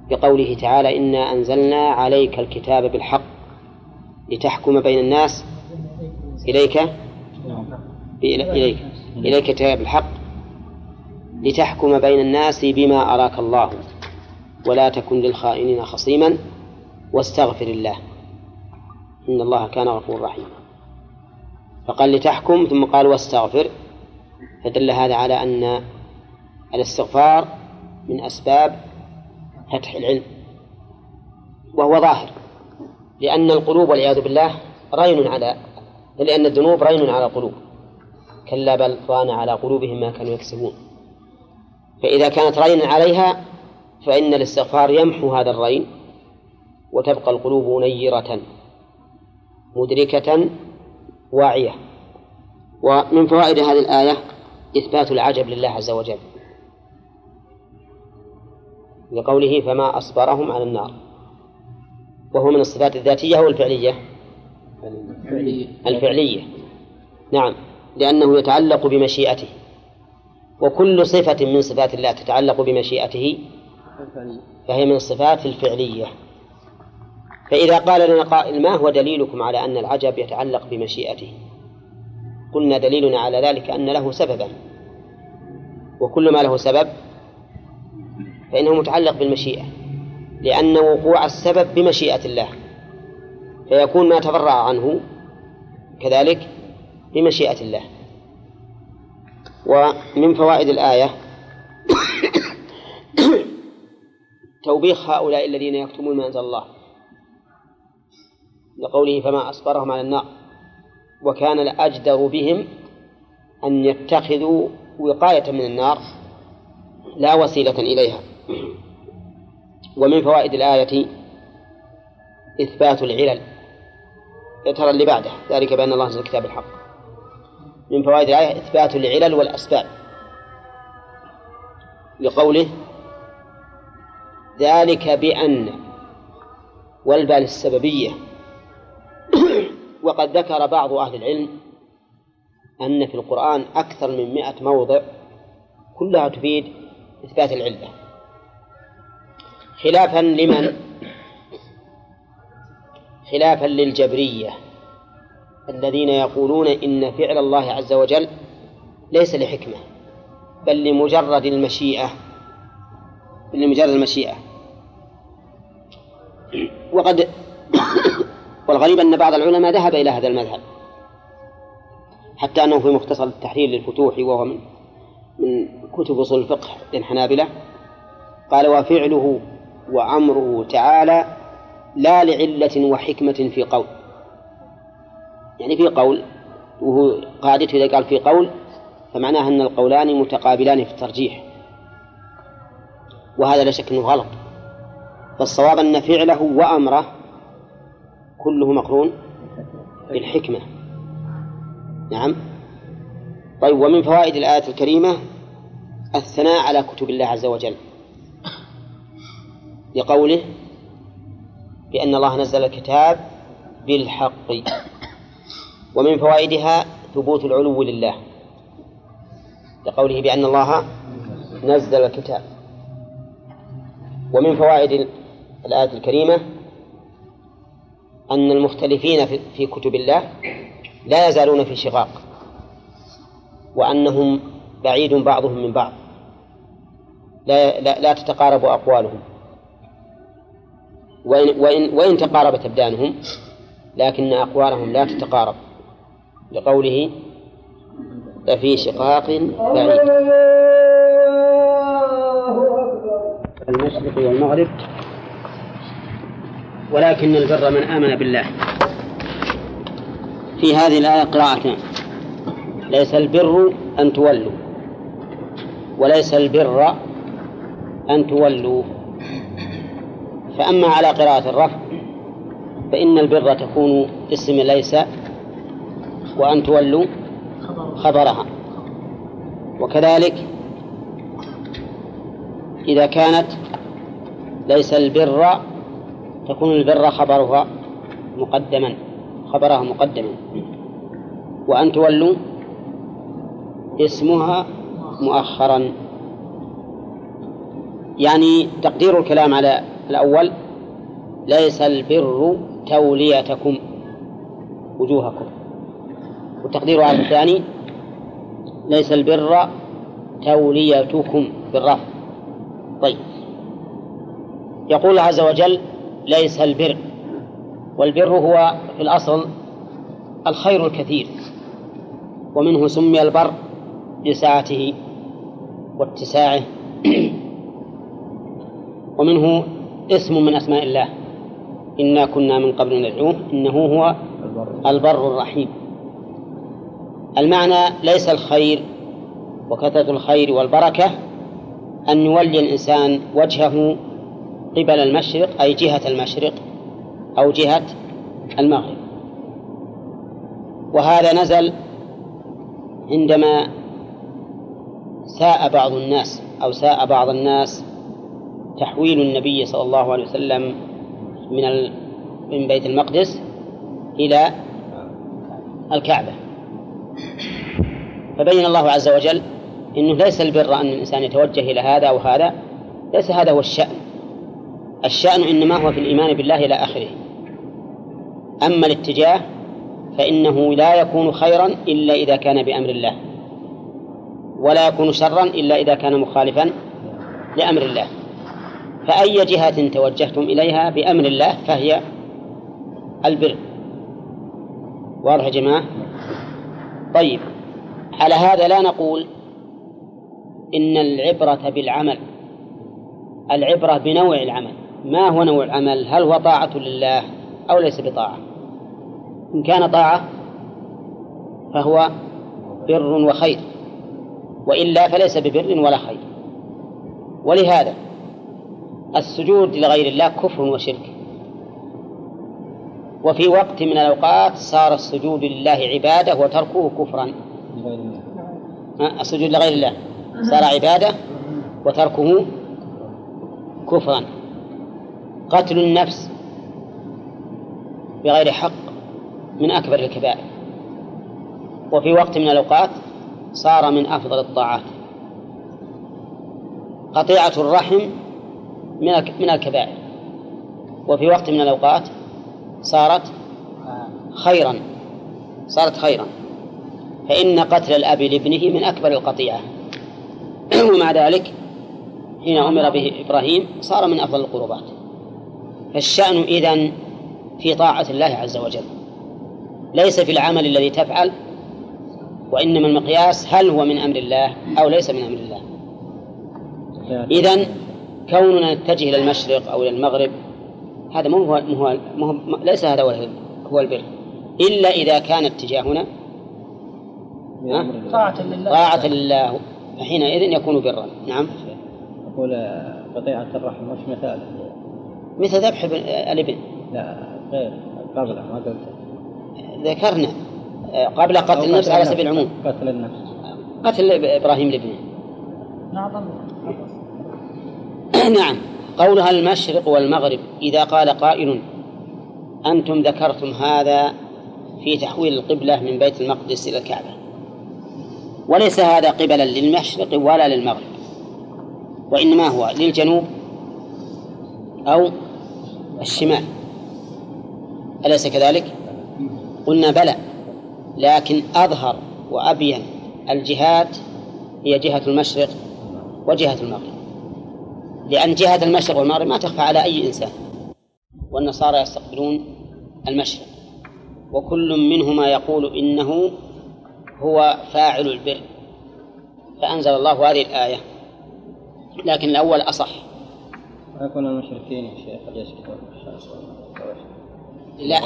بقوله تعالى إنا أنزلنا عليك الكتاب بالحق لتحكم بين الناس. إليك؟ إليك. إليك كتاب الحق لتحكم بين الناس بما أراك الله ولا تكن للخائنين خصيما واستغفر الله. إن الله كان غفورا رحيما فقال لتحكم ثم قال واستغفر. فدل هذا على أن الاستغفار من أسباب فتح العلم وهو ظاهر لأن القلوب والعياذ بالله رين على لأن الذنوب رين على القلوب. كلا بل ران على قلوبهم ما كانوا يكسبون. فإذا كانت رينا عليها فإن الاستغفار يمحو هذا الرين وتبقى القلوب نيرة. مدركة واعية. ومن فوائد هذه الآية إثبات العجب لله عز وجل. لقوله فما أصبرهم على النار. وهو من الصفات الذاتية أو الفعلية الفعلية. نعم. لأنه يتعلق بمشيئته. وكل صفة من صفات الله تتعلق بمشيئته. فهي من الصفات الفعلية. فإذا قال لنا قائل ما هو دليلكم على أن العجب يتعلق بمشيئته؟ قلنا دليلنا على ذلك أن له سببا. وكل ما له سبب فإنه متعلق بالمشيئة لأن وقوع السبب بمشيئة الله. فيكون ما تفرع عنه كذلك بمشيئة الله. ومن فوائد الآية توبيخ هؤلاء الذين يكتمون ما أنزل الله. لقوله فما أصبرهم على النار. وكان الأجدر بهم أن يتخذوا وقاية من النار لا وسيلة إليها. ومن فوائد الآية إثبات العلل. ترى اللي بعده ذلك بأن الله أنزل الكتاب الحق. من فوائد الآية إثبات العلل والأسباب. لقوله ذلك بأن والبال السببية وقد ذكر بعض أهل العلم أن في القرآن أكثر من مئة موضع كلها تفيد إثبات العلة. خلافا لمن؟ خلافا للجبرية الذين يقولون إن فعل الله عز وجل ليس لحكمة بل لمجرد المشيئة لمجرد المشيئة. وقد والغريب أن بعض العلماء ذهب إلى هذا المذهب حتى أنه في مختصر التحرير للفتوح وهو من من كتب أصول الفقه للحنابلة قال وفعله وأمره تعالى لا لعلة وحكمة في قول. يعني في قول وهو قاعدته إذا قال في قول فمعناه أن القولان متقابلان في الترجيح. وهذا لا شك أنه غلط. فالصواب أن فعله وأمره كله مقرون بالحكمة. نعم. طيب ومن فوائد الآية الكريمة الثناء على كتب الله عز وجل. لقوله بأن الله نزل الكتاب بالحق. ومن فوائدها ثبوت العلو لله. لقوله بأن الله نزل الكتاب. ومن فوائد الآية الكريمة أن المختلفين في كتب الله لا يزالون في شقاق وأنهم بعيد بعضهم من بعض لا, لا, لا تتقارب أقوالهم. وإن, وإن, وإن تقاربت أبدانهم لكن أقوالهم لا تتقارب لقوله لفي شقاق بعيد. المشرق والمغرب ولكن البر من آمن بالله. في هذه الآية قراءتان ليس البر أن تولوا. وليس البر أن تولوا. فأما على قراءة الرفع فإن البر تكون اسم ليس وأن تولوا خبرها. وكذلك إذا كانت ليس البر تكون البر خبرها مقدما خبرها مقدما. وأن تولوا اسمها مؤخرا. يعني تقدير الكلام على الأول ليس البر توليتكم وجوهكم. والتقدير على الثاني ليس البر توليتكم بالرفع طيب. يقول عز وجل ليس البر والبر هو في الأصل الخير الكثير ومنه سمي البر لسعته واتساعه ومنه اسم من أسماء الله. إنا كنا من قبل ندعوه إنه هو البر الرحيم. المعنى ليس الخير وكثرة الخير والبركة أن يولي الإنسان وجهه قبل المشرق أي جهة المشرق أو جهة المغرب. وهذا نزل عندما ساء بعض الناس أو ساء بعض الناس تحويل النبي صلى الله عليه وسلم من من بيت المقدس إلى الكعبة. فبين الله عز وجل أنه ليس البر أن الإنسان يتوجه إلى هذا أو هذا ليس هذا هو الشأن. الشأن إنما هو في الإيمان بالله إلى آخره. أما الاتجاه فإنه لا يكون خيرا إلا إذا كان بأمر الله ولا يكون شرا إلا إذا كان مخالفا لأمر الله. فأي جهة توجهتم إليها بأمر الله فهي البر. واضح يا جماعة؟ طيب على هذا لا نقول إن العبرة بالعمل العبرة بنوع العمل. ما هو نوع العمل؟ هل هو طاعة لله أو ليس بطاعة؟ إن كان طاعة فهو بر وخير وإلا فليس ببر ولا خير. ولهذا السجود لغير الله كفر وشرك. وفي وقت من الأوقات صار السجود لله عبادة وتركه كفرا. السجود لغير الله. صار عبادة وتركه كفرا. قتل النفس بغير حق من أكبر الكبائر. وفي وقت من الأوقات صار من أفضل الطاعات. قطيعة الرحم من الكبائر. وفي وقت من الأوقات صارت خيرا صارت خيرا. فإن قتل الأب لابنه من أكبر القطيعة. ومع ذلك حين أمر به إبراهيم صار من أفضل القربات. فالشأن إذن في طاعة الله عز وجل. ليس في العمل الذي تفعل وإنما المقياس هل هو من أمر الله أو ليس من أمر الله. إذا كوننا نتجه إلى المشرق أو إلى المغرب هذا مو هو, مو هو, مو هو ليس هذا هو, هو البر. إلا إذا كان اتجاهنا؟ طاعة لله. طاعة لله. فحينئذ يكون برا. نعم. أقول قطيعة الرحم وش مثال؟ مثل ذبح ابن- الابن لا غير. قبله ما قلت. ذكرنا آه، قبل قتل النفس على سبيل العموم. قتل النفس. قتل إبراهيم لابنه نعم. نعم. قولها المشرق والمغرب إذا قال قائل أنتم ذكرتم هذا في تحويل القبلة من بيت المقدس إلى الكعبة. وليس هذا قبلا للمشرق ولا للمغرب وإنما هو للجنوب أو الشمال. أليس كذلك؟ قلنا بلى لكن أظهر وأبين الجهات هي جهة المشرق وجهة المغرب. لأن جهة المشرق والمغرب ما تخفى على أي إنسان والنصارى يستقبلون المشرق. وكل منهما يقول إنه هو فاعل البر. فأنزل الله هذه الآية لكن الأول أصح. ويكون المشركين يا شيخ قد يسكتون لا.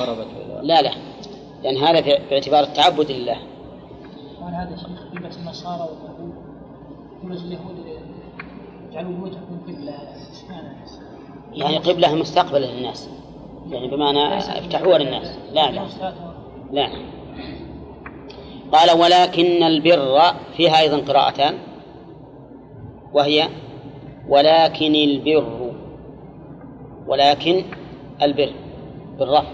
لا لا. لأن هذا في في اعتبار التعبد لله. وعلى هذا شيخ قبلة النصارى واليهود قبلة اليهود جعلوا بيوتهم قبلة؟ يعني قبلة مستقبلا للناس. يعني بمعنى افتحوها للناس. لا لا. لا. قال ولكن البر فيها أيضا قراءتان وهي ولكن البر ولكن البر بالرفع.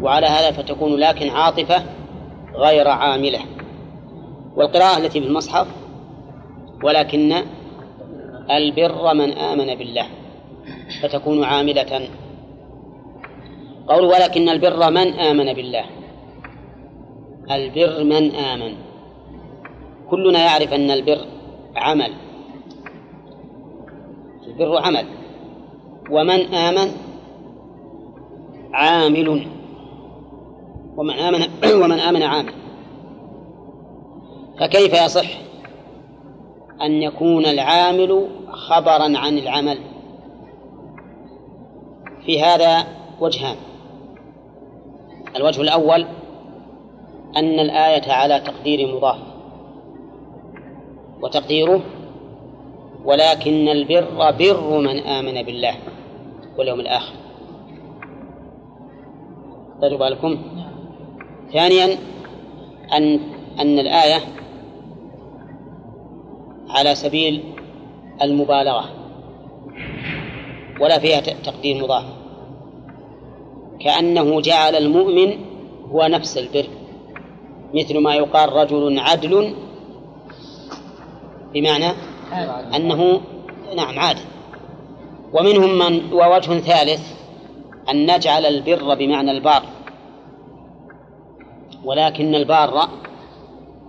وعلى هذا فتكون لكن عاطفة غير عاملة. والقراءة التي في المصحف ولكن البر من آمن بالله فتكون عاملة. قول ولكن البر من آمن بالله؟ البر من آمن. كلنا يعرف أن البر عمل. البر عمل. ومن آمن عامل. ومن آمن ومن آمن عامل. فكيف يصح أن يكون العامل خبرا عن العمل؟ في هذا وجهان. الوجه الأول أن الآية على تقدير مضاف. وتقديره ولكن البر بر من آمن بالله واليوم الآخر. خذوا بالكم ثانيا أن أن الآية على سبيل المبالغة ولا فيها تقدير مضاف. كأنه جعل المؤمن هو نفس البر مثل ما يقال رجل عدل بمعنى أنه نعم عادل ومنهم من ووجه ثالث أن نجعل البر بمعنى البار. ولكن البار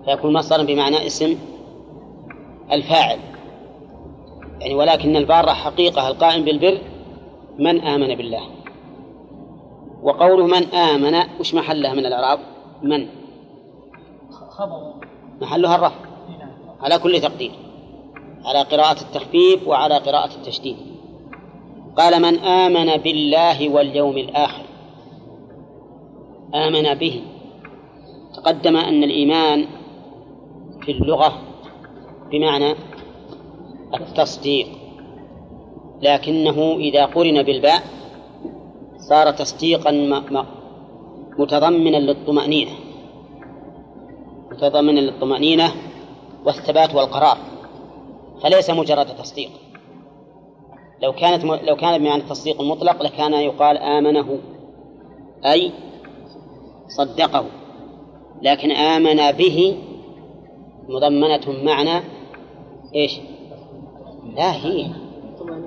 فيكون مصدرا بمعنى اسم الفاعل. يعني ولكن البار حقيقة القائم بالبر من آمن بالله. وقوله من آمن وش محلها من الإعراب؟ من؟ خبر. محلها الرفع. نعم. على كل تقدير. على قراءة التخفيف وعلى قراءة التشديد. قال من آمن بالله واليوم الآخر. آمن به. تقدم أن الإيمان في اللغة بمعنى التصديق. لكنه إذا قرن بالباء صار تصديقا متضمنا للطمأنينة. متضمنا للطمأنينة والثبات والقرار. فليس مجرد تصديق. لو كانت. لو كان بمعنى التصديق المطلق لكان يقال آمنه أي صدقه. لكن آمن به مضمنة معنى إيش؟ لا هي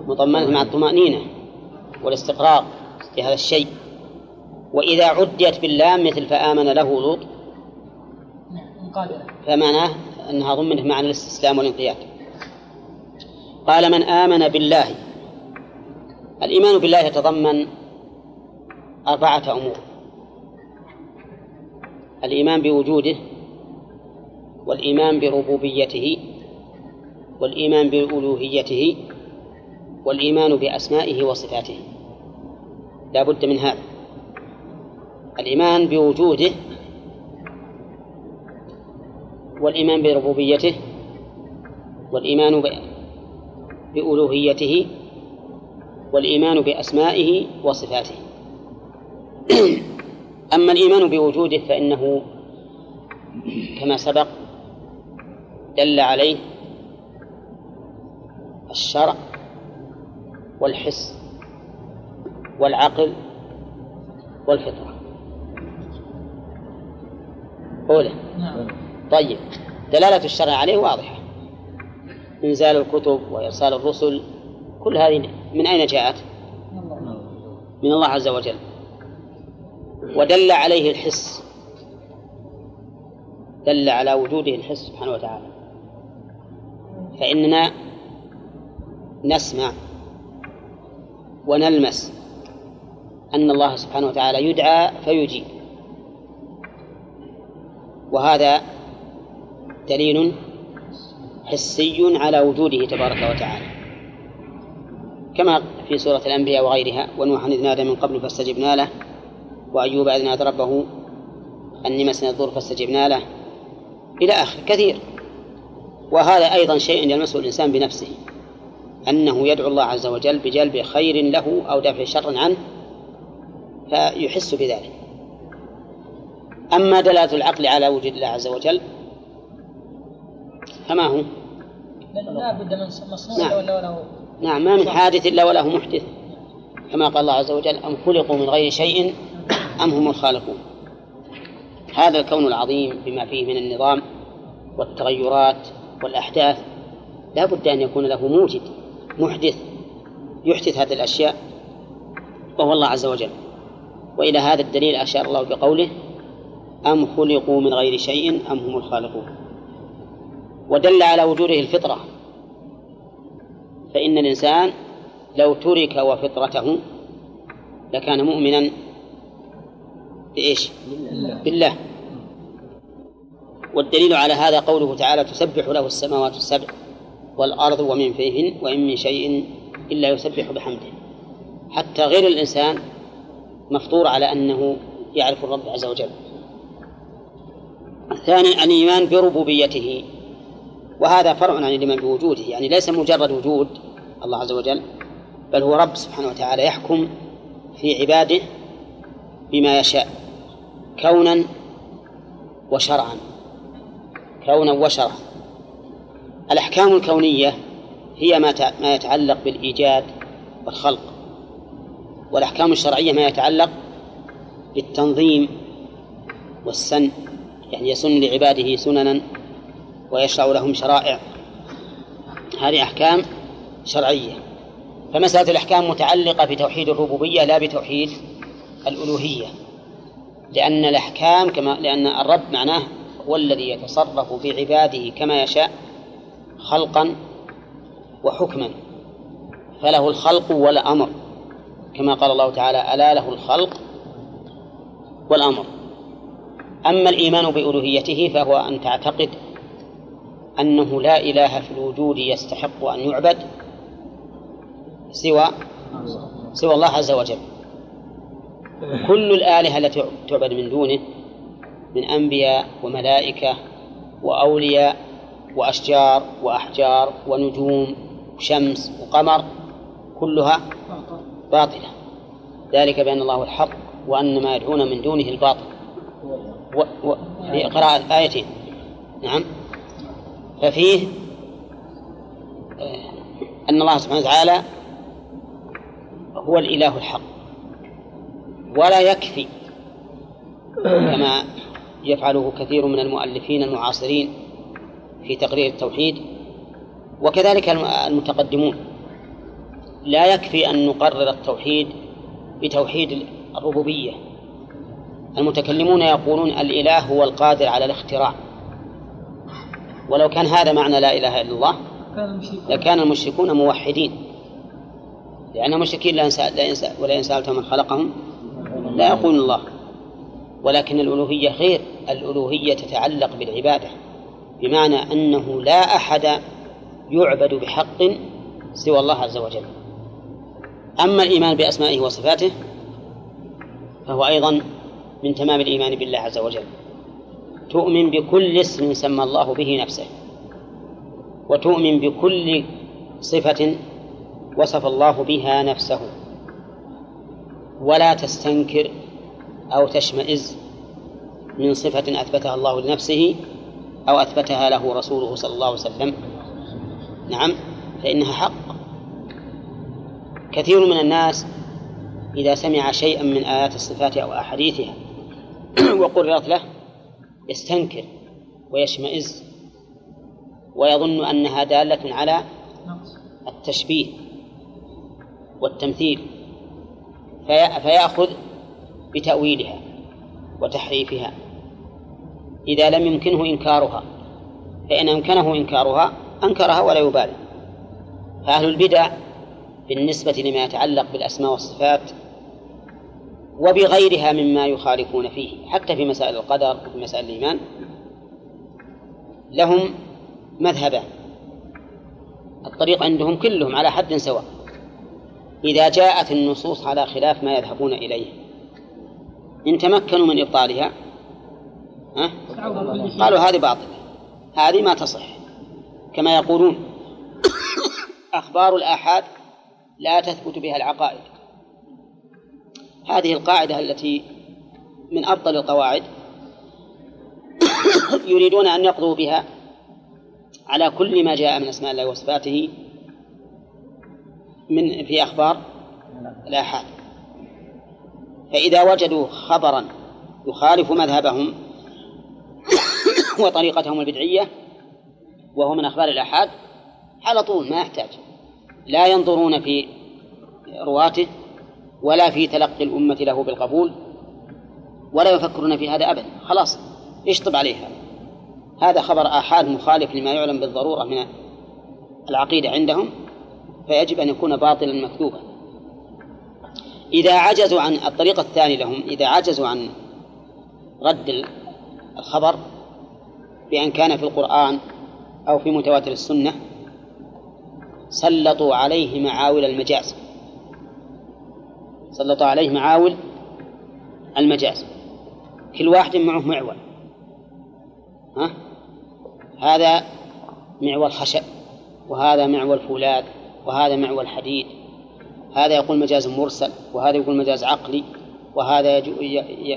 مضمنة مع الطمأنينة والاستقرار في هذا الشيء. وإذا عديت باللام مثل فآمن له لوط فمعناه أنها ضمنت معنى الاستسلام والانقياد. قال من آمن بالله الإيمان بالله يتضمن أربعة أمور. الإيمان بوجوده والإيمان بربوبيته والإيمان بألوهيته والإيمان بأسمائه وصفاته. لا بد من هذا. الإيمان بوجوده والإيمان بربوبيته والإيمان بألوهيته والإيمان بأسمائه وصفاته. أما الإيمان بوجوده فإنه كما سبق دل عليه الشرع والحس والعقل والفطرة. أولى. نعم. طيب دلالة الشرع عليه واضحة. إنزال الكتب وإرسال الرسل كل هذه من أين جاءت؟ من الله عز وجل. ودل عليه الحس. دل على وجوده الحس سبحانه وتعالى. فإننا نسمع ونلمس أن الله سبحانه وتعالى يدعى فيجيب. وهذا دليل حسي على وجوده تبارك وتعالى. كما في سورة الأنبياء وغيرها ونوحا إذ نادى من قبل فاستجبنا له وأيوب إذ نادى ربه أني مسني الضر فاستجبنا له. إلى آخر كثير. وهذا أيضا شيء يلمسه الإنسان بنفسه أنه يدعو الله عز وجل بجلب خير له أو دفع شر عنه فيحس بذلك. أما دلالة العقل على وجود الله عز وجل فما هو؟ لا بد من مصنوع نعم. ولا له. نعم ما من حادث إلا وله محدث كما قال الله عز وجل أم خلقوا من غير شيء أم هم الخالقون. هذا الكون العظيم بما فيه من النظام والتغيرات والأحداث. لا بد أن يكون له موجد محدث يحدث هذه الأشياء وهو الله عز وجل. وإلى هذا الدليل أشار الله بقوله أم خلقوا من غير شيء أم هم الخالقون. ودل على وجوده الفطرة. فإن الإنسان لو ترك وفطرته لكان مؤمنا بإيش؟ بالله. والدليل على هذا قوله تعالى تسبح له السماوات السبع والأرض ومن فيهن وإن من شيء إلا يسبح بحمده. حتى غير الإنسان مفطور على أنه يعرف الرب عز وجل. ثانيا الإيمان بربوبيته. وهذا فرع عن الإيمان بوجوده يعني ليس مجرد وجود الله عز وجل بل هو رب سبحانه وتعالى يحكم في عباده بما يشاء كونا وشرعا كونا وشرعا. الأحكام الكونية هي ما ما يتعلق بالإيجاد والخلق والأحكام الشرعية ما يتعلق بالتنظيم والسن يعني يسن لعباده سننا ويشرع لهم شرائع. هذه أحكام شرعية. فمسألة الأحكام متعلقة بتوحيد الربوبية لا بتوحيد الألوهية. لأن الأحكام كما لأن الرب معناه هو الذي يتصرف في عباده كما يشاء خلقا وحكما. فله الخلق والأمر. كما قال الله تعالى ألا له الخلق والأمر. أما الإيمان بألوهيته فهو أن تعتقد أنه لا إله في الوجود يستحق أن يعبد سوى سوى الله عز وجل. كل الآلهة التي تعبد من دونه من أنبياء وملائكة وأولياء وأشجار وأحجار ونجوم وشمس وقمر كلها باطلة. ذلك بأن الله الحق وأن ما يدعون من دونه الباطل. و... و... في قراءة آيتين نعم. ففيه آه، أن الله سبحانه وتعالى هو الإله الحق ولا يكفي كما يفعله كثير من المؤلفين المعاصرين في تقرير التوحيد وكذلك المتقدمون. لا يكفي أن نقرر التوحيد بتوحيد الربوبية. المتكلمون يقولون الإله هو القادر على الاختراع. ولو كان هذا معنى لا إله إلا الله لكان المشركون موحدين. لأن المشركين لا ينسى ولا ينسى من خلقهم. لا يقول الله. ولكن الألوهية غير. الألوهية تتعلق بالعبادة. بمعنى أنه لا أحد يعبد بحق سوى الله عز وجل. أما الإيمان بأسمائه وصفاته فهو أيضا من تمام الإيمان بالله عز وجل. تؤمن بكل اسم سمى الله به نفسه وتؤمن بكل صفة وصف الله بها نفسه. ولا تستنكر أو تشمئز من صفة أثبتها الله لنفسه أو أثبتها له رسوله صلى الله عليه وسلم. نعم فإنها حق. كثير من الناس إذا سمع شيئا من آيات الصفات أو أحاديثها وقررت له يستنكر ويشمئز ويظن أنها دالة على التشبيه والتمثيل فيأخذ بتأويلها وتحريفها. إذا لم يمكنه إنكارها فإن أمكنه إنكارها أنكرها ولا يبالي. فأهل البدع بالنسبة لما يتعلق بالأسماء والصفات وبغيرها مما يخالفون فيه. حتى في مسائل القدر وفي مسائل الإيمان لهم مذهبان. الطريق عندهم كلهم على حد سواء. إذا جاءت النصوص على خلاف ما يذهبون إليه. إن تمكنوا من إبطالها ها؟ قالوا هذه باطلة. هذه ما تصح. كما يقولون أخبار الآحاد لا تثبت بها العقائد. هذه القاعدة التي من أفضل القواعد يريدون أن يقضوا بها على كل ما جاء من أسماء الله وصفاته من في أخبار الآحاد فإذا وجدوا خبرا يخالف مذهبهم وطريقتهم البدعية وهو من أخبار الآحاد على طول ما يحتاج. لا ينظرون في رواته ولا في تلقي الأمة له بالقبول ولا يفكرون في هذا أبدا. خلاص اشطب عليه هذا هذا خبر آحاد مخالف لما يعلم بالضرورة من العقيدة عندهم فيجب أن يكون باطلا مكذوبا. إذا عجزوا عن الطريقة الثانية لهم إذا عجزوا عن رد الخبر بأن كان في القرآن أو في متواتر السنة سلطوا عليه معاول المجاز. سلطوا عليه معاول المجاز. كل واحد معه معول. ها؟ هذا معول خشب وهذا معول فولاذ وهذا معول حديد. هذا يقول مجاز مرسل وهذا يقول مجاز عقلي وهذا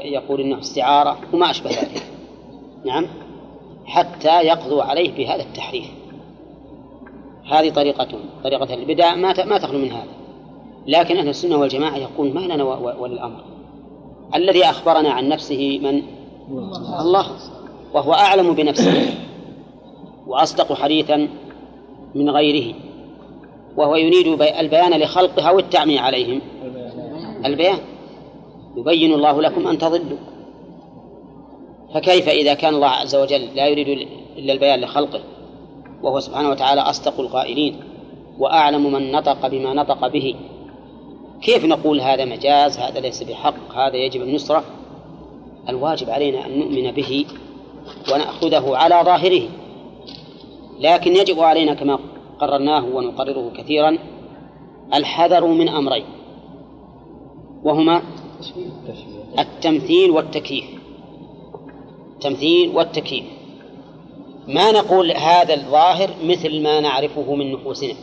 يقول إنه استعارة وما أشبه ذلك. نعم؟ حتى يقضوا عليه بهذا التحريف. هذه طريقتهم طريقة البدع. ما ما تخلو من هذا. لكن أهل السنة والجماعة يقول ما لنا وللأمر الذي أخبرنا عن نفسه من؟ الله. وهو أعلم بنفسه. وأصدق حديثا من غيره. وهو يريد البيان لخلقها أو التعمية عليهم. البيان. يبين الله لكم أن تضلوا. فكيف إذا كان الله عز وجل لا يريد إلا البيان لخلقه؟ وهو سبحانه وتعالى أصدق القائلين. وأعلم من نطق بما نطق به. كيف نقول هذا مجاز هذا ليس بحق هذا يجب النصرة؟ الواجب علينا أن نؤمن به ونأخذه على ظاهره. لكن يجب علينا كما قررناه ونقرره كثيرا الحذر من أمرين. وهما التمثيل والتكييف. التمثيل والتكييف. ما نقول هذا الظاهر مثل ما نعرفه من نفوسنا؟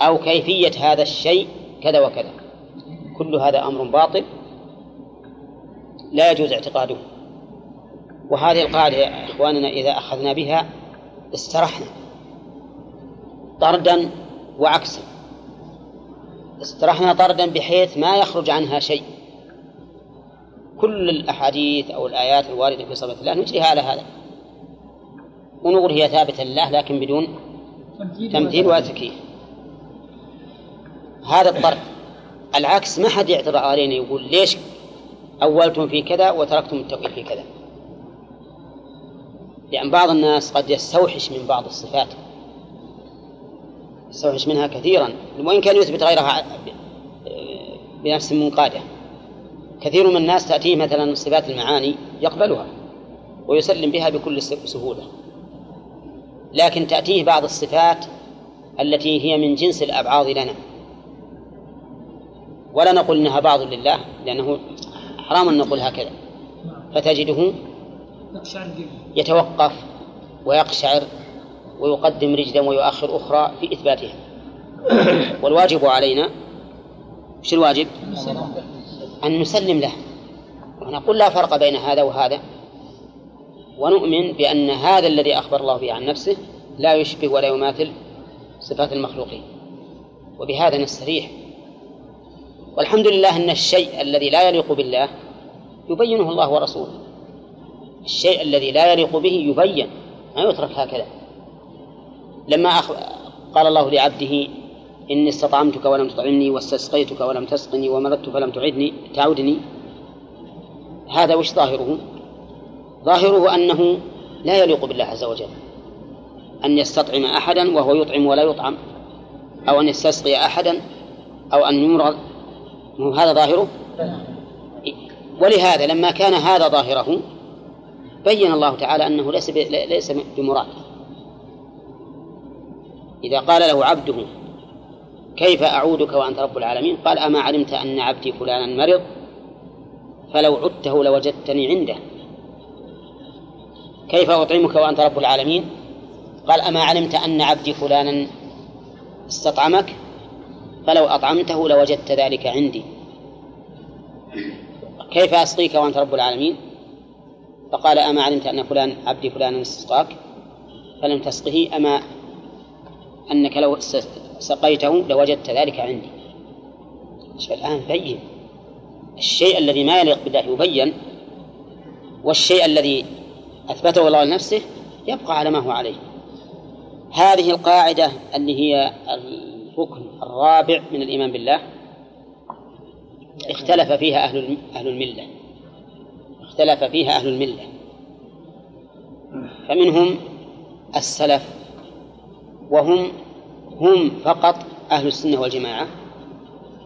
أو كيفية هذا الشيء كذا وكذا. كل هذا أمر باطل لا يجوز اعتقاده. وهذه القاعدة يا إخواننا إذا أخذنا بها استرحنا. طردا وعكسا. استرحنا طردا بحيث ما يخرج عنها شيء. كل الأحاديث أو الآيات الواردة في صفة الله نجريها على هذا. ونقول هي ثابتة لله لكن بدون تمثيل وتكييف هذا الطرد العكس ما حد يعترض علينا يقول ليش أولتم في كذا وتركتم التوحيد في كذا. لأن بعض الناس قد يستوحش من بعض الصفات. يستوحش منها كثيرا. وإن كان يثبت غيرها بنفس منقادة. كثير من الناس تأتيه مثلا صفات المعاني يقبلها ويسلم بها بكل سهولة. لكن تأتيه بعض الصفات التي هي من جنس الأبعاض لنا. ولا نقول إنها بعض لله لأنه حرام أن نقول هكذا. فتجده يتوقف ويقشعر ويقدم رجلا ويؤخر أخرى في إثباتها. والواجب علينا وش الواجب؟ أن نسلم له. ونقول لا فرق بين هذا وهذا. ونؤمن بأن هذا الذي أخبر الله به عن نفسه لا يشبه ولا يماثل صفات المخلوقين. وبهذا نستريح. والحمد لله أن الشيء الذي لا يليق بالله يبينه الله ورسوله. الشيء الذي لا يليق به يبين ما يترك هكذا. لما أخ... قال الله لعبده إني استطعمتك ولم تطعمني واستسقيتك ولم تسقني ومرضت فلم تعدني تعودني هذا وش ظاهره؟ ظاهره أنه لا يليق بالله عز وجل. أن يستطعم أحدا وهو يطعم ولا يطعم أو أن يستسقي أحدا أو أن يمرض هذا ظاهره؟ ولهذا لما كان هذا ظاهره بين الله تعالى أنه ليس ليس بمراد إذا قال له عبده كيف أعودك وأنت رب العالمين؟ قال أما علمت أن عبدي فلانا مرض فلو عدته لوجدتني عنده. كيف أطعمك وأنت رب العالمين؟ قال أما علمت أن عبدي فلانا استطعمك؟ فلو أطعمته لوجدت ذلك عندي. كيف أسقيك وأنت رب العالمين؟ فقال أما علمت أن فلان عبدي فلانا استسقاك؟ فلم تسقه أما أنك لو سقيته لوجدت ذلك عندي. الآن بين. الشيء الذي ما يليق بالله يبين والشيء الذي أثبته الله لنفسه يبقى على ما هو عليه. هذه القاعدة اللي هي الركن الرابع من الإيمان بالله اختلف فيها أهل أهل الملة. اختلف فيها أهل الملة. فمنهم السلف وهم هم فقط أهل السنة والجماعة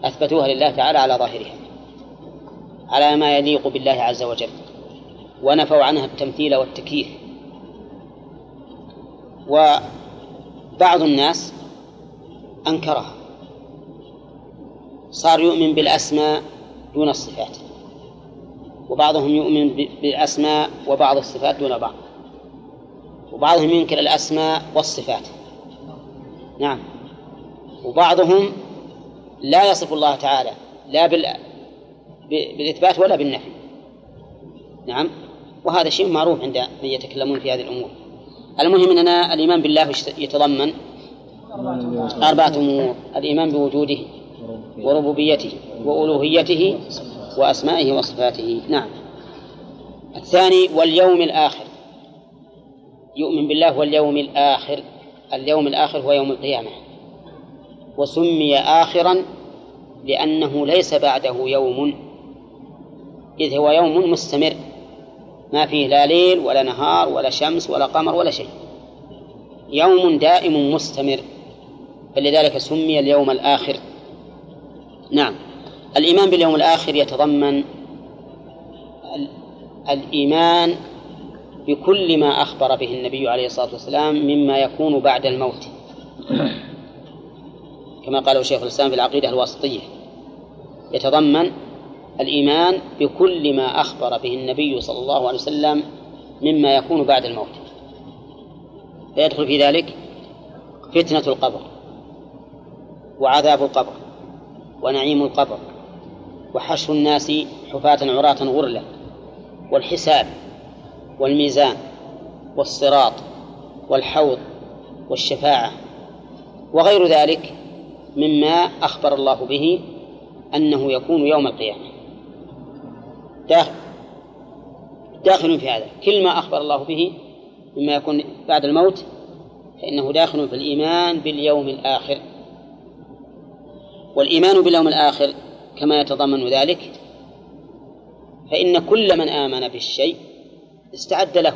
أثبتوها لله تعالى على ظاهرها على ما يليق بالله عز وجل ونفوا عنها التمثيل والتكييف. وبعض الناس أنكرها. صار يؤمن بالأسماء دون الصفات. وبعضهم يؤمن بالأسماء وبعض الصفات دون بعض. وبعضهم ينكر الأسماء والصفات. نعم. وبعضهم لا يصف الله تعالى لا بالإثبات ولا بالنفي. نعم. وهذا شيء معروف عند من يتكلمون في هذه الأمور. المهم أننا الإيمان بالله يتضمن أربعة أمور الإيمان بوجوده وربوبيته وألوهيته وأسمائه وصفاته. نعم. الثاني واليوم الآخر. يؤمن بالله واليوم الآخر. اليوم الآخر هو يوم القيامة. وسمي آخرا لأنه ليس بعده يوم. إذ هو يوم مستمر. ما فيه لا ليل ولا نهار ولا شمس ولا قمر ولا شيء. يوم دائم مستمر. فلذلك سمي اليوم الآخر. نعم. الإيمان باليوم الآخر يتضمن الإيمان بكل ما أخبر به النبي عليه الصلاة والسلام مما يكون بعد الموت. كما قال شيخ الإسلام في العقيدة الواسطية. يتضمن الإيمان بكل ما أخبر به النبي صلى الله عليه وسلم مما يكون بعد الموت. فيدخل في ذلك فتنة القبر. وعذاب القبر ونعيم القبر وحشر الناس حفاة عراة غرلا والحساب والميزان والصراط والحوض والشفاعة وغير ذلك مما أخبر الله به أنه يكون يوم القيامة. داخل في هذا. كل ما أخبر الله به مما يكون بعد الموت فإنه داخل في الإيمان باليوم الآخر. والإيمان باليوم الآخر كما يتضمن ذلك فإن كل من آمن بالشيء استعد له.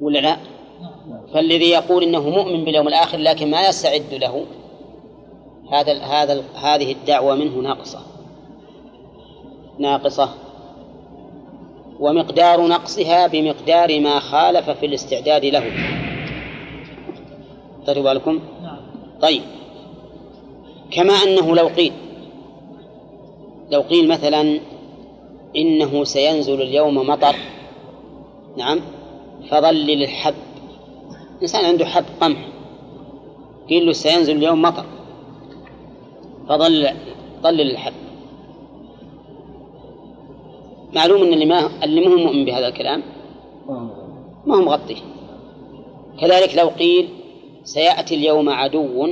ولا لا؟ فالذي يقول إنه مؤمن باليوم الآخر لكن ما يستعد له هذا هذا هذه الدعوة منه ناقصة. ناقصة. ومقدار نقصها بمقدار ما خالف في الاستعداد له. خدوا بالكم؟ نعم. طيب. كما أنه لو قيل. لو قيل مثلا إنه سينزل اليوم مطر نعم فظلل الحب إنسان عنده حب قمح. قيل له سينزل اليوم مطر فظل ظلل الحب معلوم إن اللي ما اللي مو مؤمن بهذا الكلام؟ ما هو مغطي. كذلك لو قيل سيأتي اليوم عدو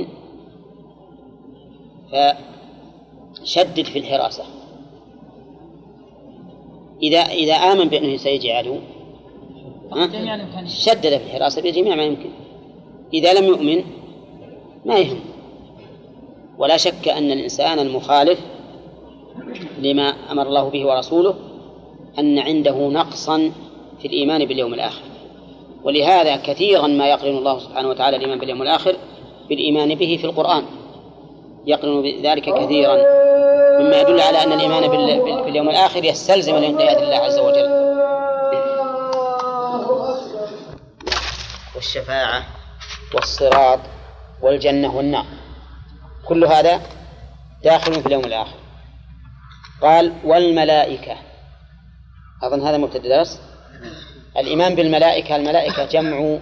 فشدد في الحراسة. إذا إذا آمن بأنه سيجي عدو الإمكانيات شدد في الحراسة بجميع ما يمكن. إذا لم يؤمن ما يهم. ولا شك أن الإنسان المخالف لما أمر الله به ورسوله أن عنده نقصا في الإيمان باليوم الآخر. ولهذا كثيرا ما يقرن الله سبحانه وتعالى الإيمان باليوم الآخر بالإيمان به في القرآن. يقرن ذلك كثيرا. مما يدل على أن الإيمان بال- بال- باليوم الآخر يستلزم الانقياد لله عز وجل. والشفاعة والصراط والجنة والنار. كل هذا داخل في اليوم الآخر. قال والملائكة. أظن هذا مبتدأ درس. الإيمان بالملائكة الملائكة جمع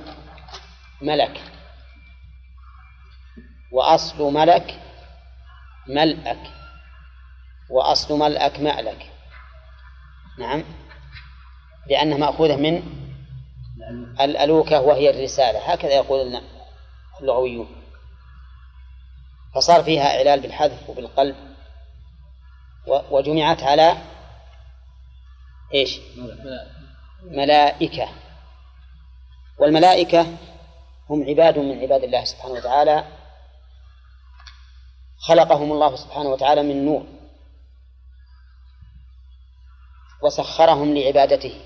ملك. وأصل ملك ملأك وأصل ملأك مألك. نعم. لأنها مأخوذة من الألوكة وهي الرسالة. هكذا يقول اللغويون. فصار فيها إعلال بالحذف وبالقلب وجمعت على إيش؟ ملائكة. والملائكة هم عباد من عباد الله سبحانه وتعالى خلقهم الله سبحانه وتعالى من نور. وسخرهم لعبادته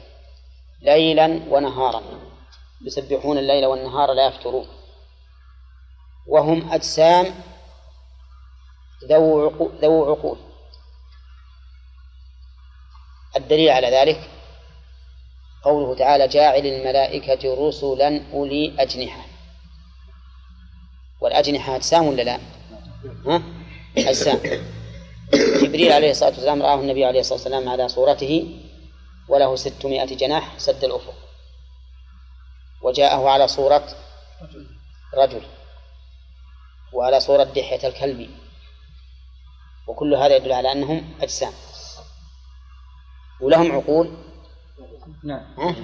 ليلا ونهارا. يسبحون الليل والنهار لا يفترون. وهم أجسام ذو عقول, الدليل على ذلك قوله تعالى جاعل الملائكة رسلا أولي أجنحة. والأجنحة أجسام ولا لا؟ أجسام جبريل عليه الصلاة والسلام رآه النبي عليه الصلاة والسلام على صورته وله ستمائة جناح سد الأفق. وجاءه على صورة رجل وعلى صورة دحية الكلب. وكل هذا يدل على أنهم أجسام. ولهم عقول. نعم؟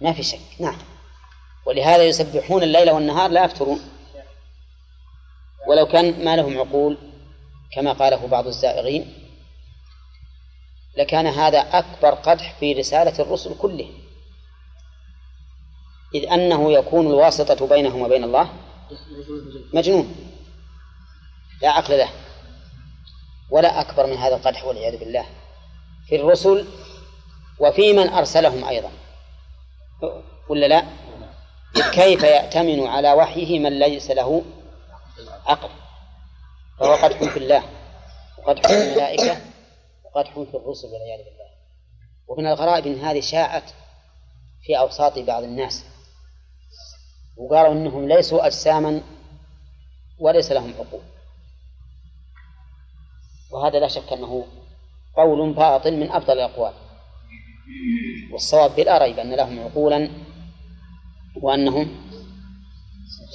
ما في شك. نعم. ولهذا يسبحون الليل والنهار لا يفترون. ولو كان ما لهم عقول كما قاله بعض الزائغين لكان هذا أكبر قدح في رسالة الرسل كله إذ أنه يكون الواسطة بينهم وبين الله مجنون. لا عقل له ولا أكبر من هذا القدح والعياذ بالله. في الرسل وفي من أرسلهم أيضا. ولا لا؟ كيف يأتمن على وحيه من ليس له عقل فهو قدح في الله وقدح في الملائكة وقدح في الرسل والعياذ بالله. ومن الغرائب أن هذه شاعت في أوساط بعض الناس. وقالوا أنهم ليسوا أجساما وليس لهم عقول. وهذا لا شك أنه قول باطل من أبطل الأقوال. والصواب بلا ريب أن لهم عقولا وأنهم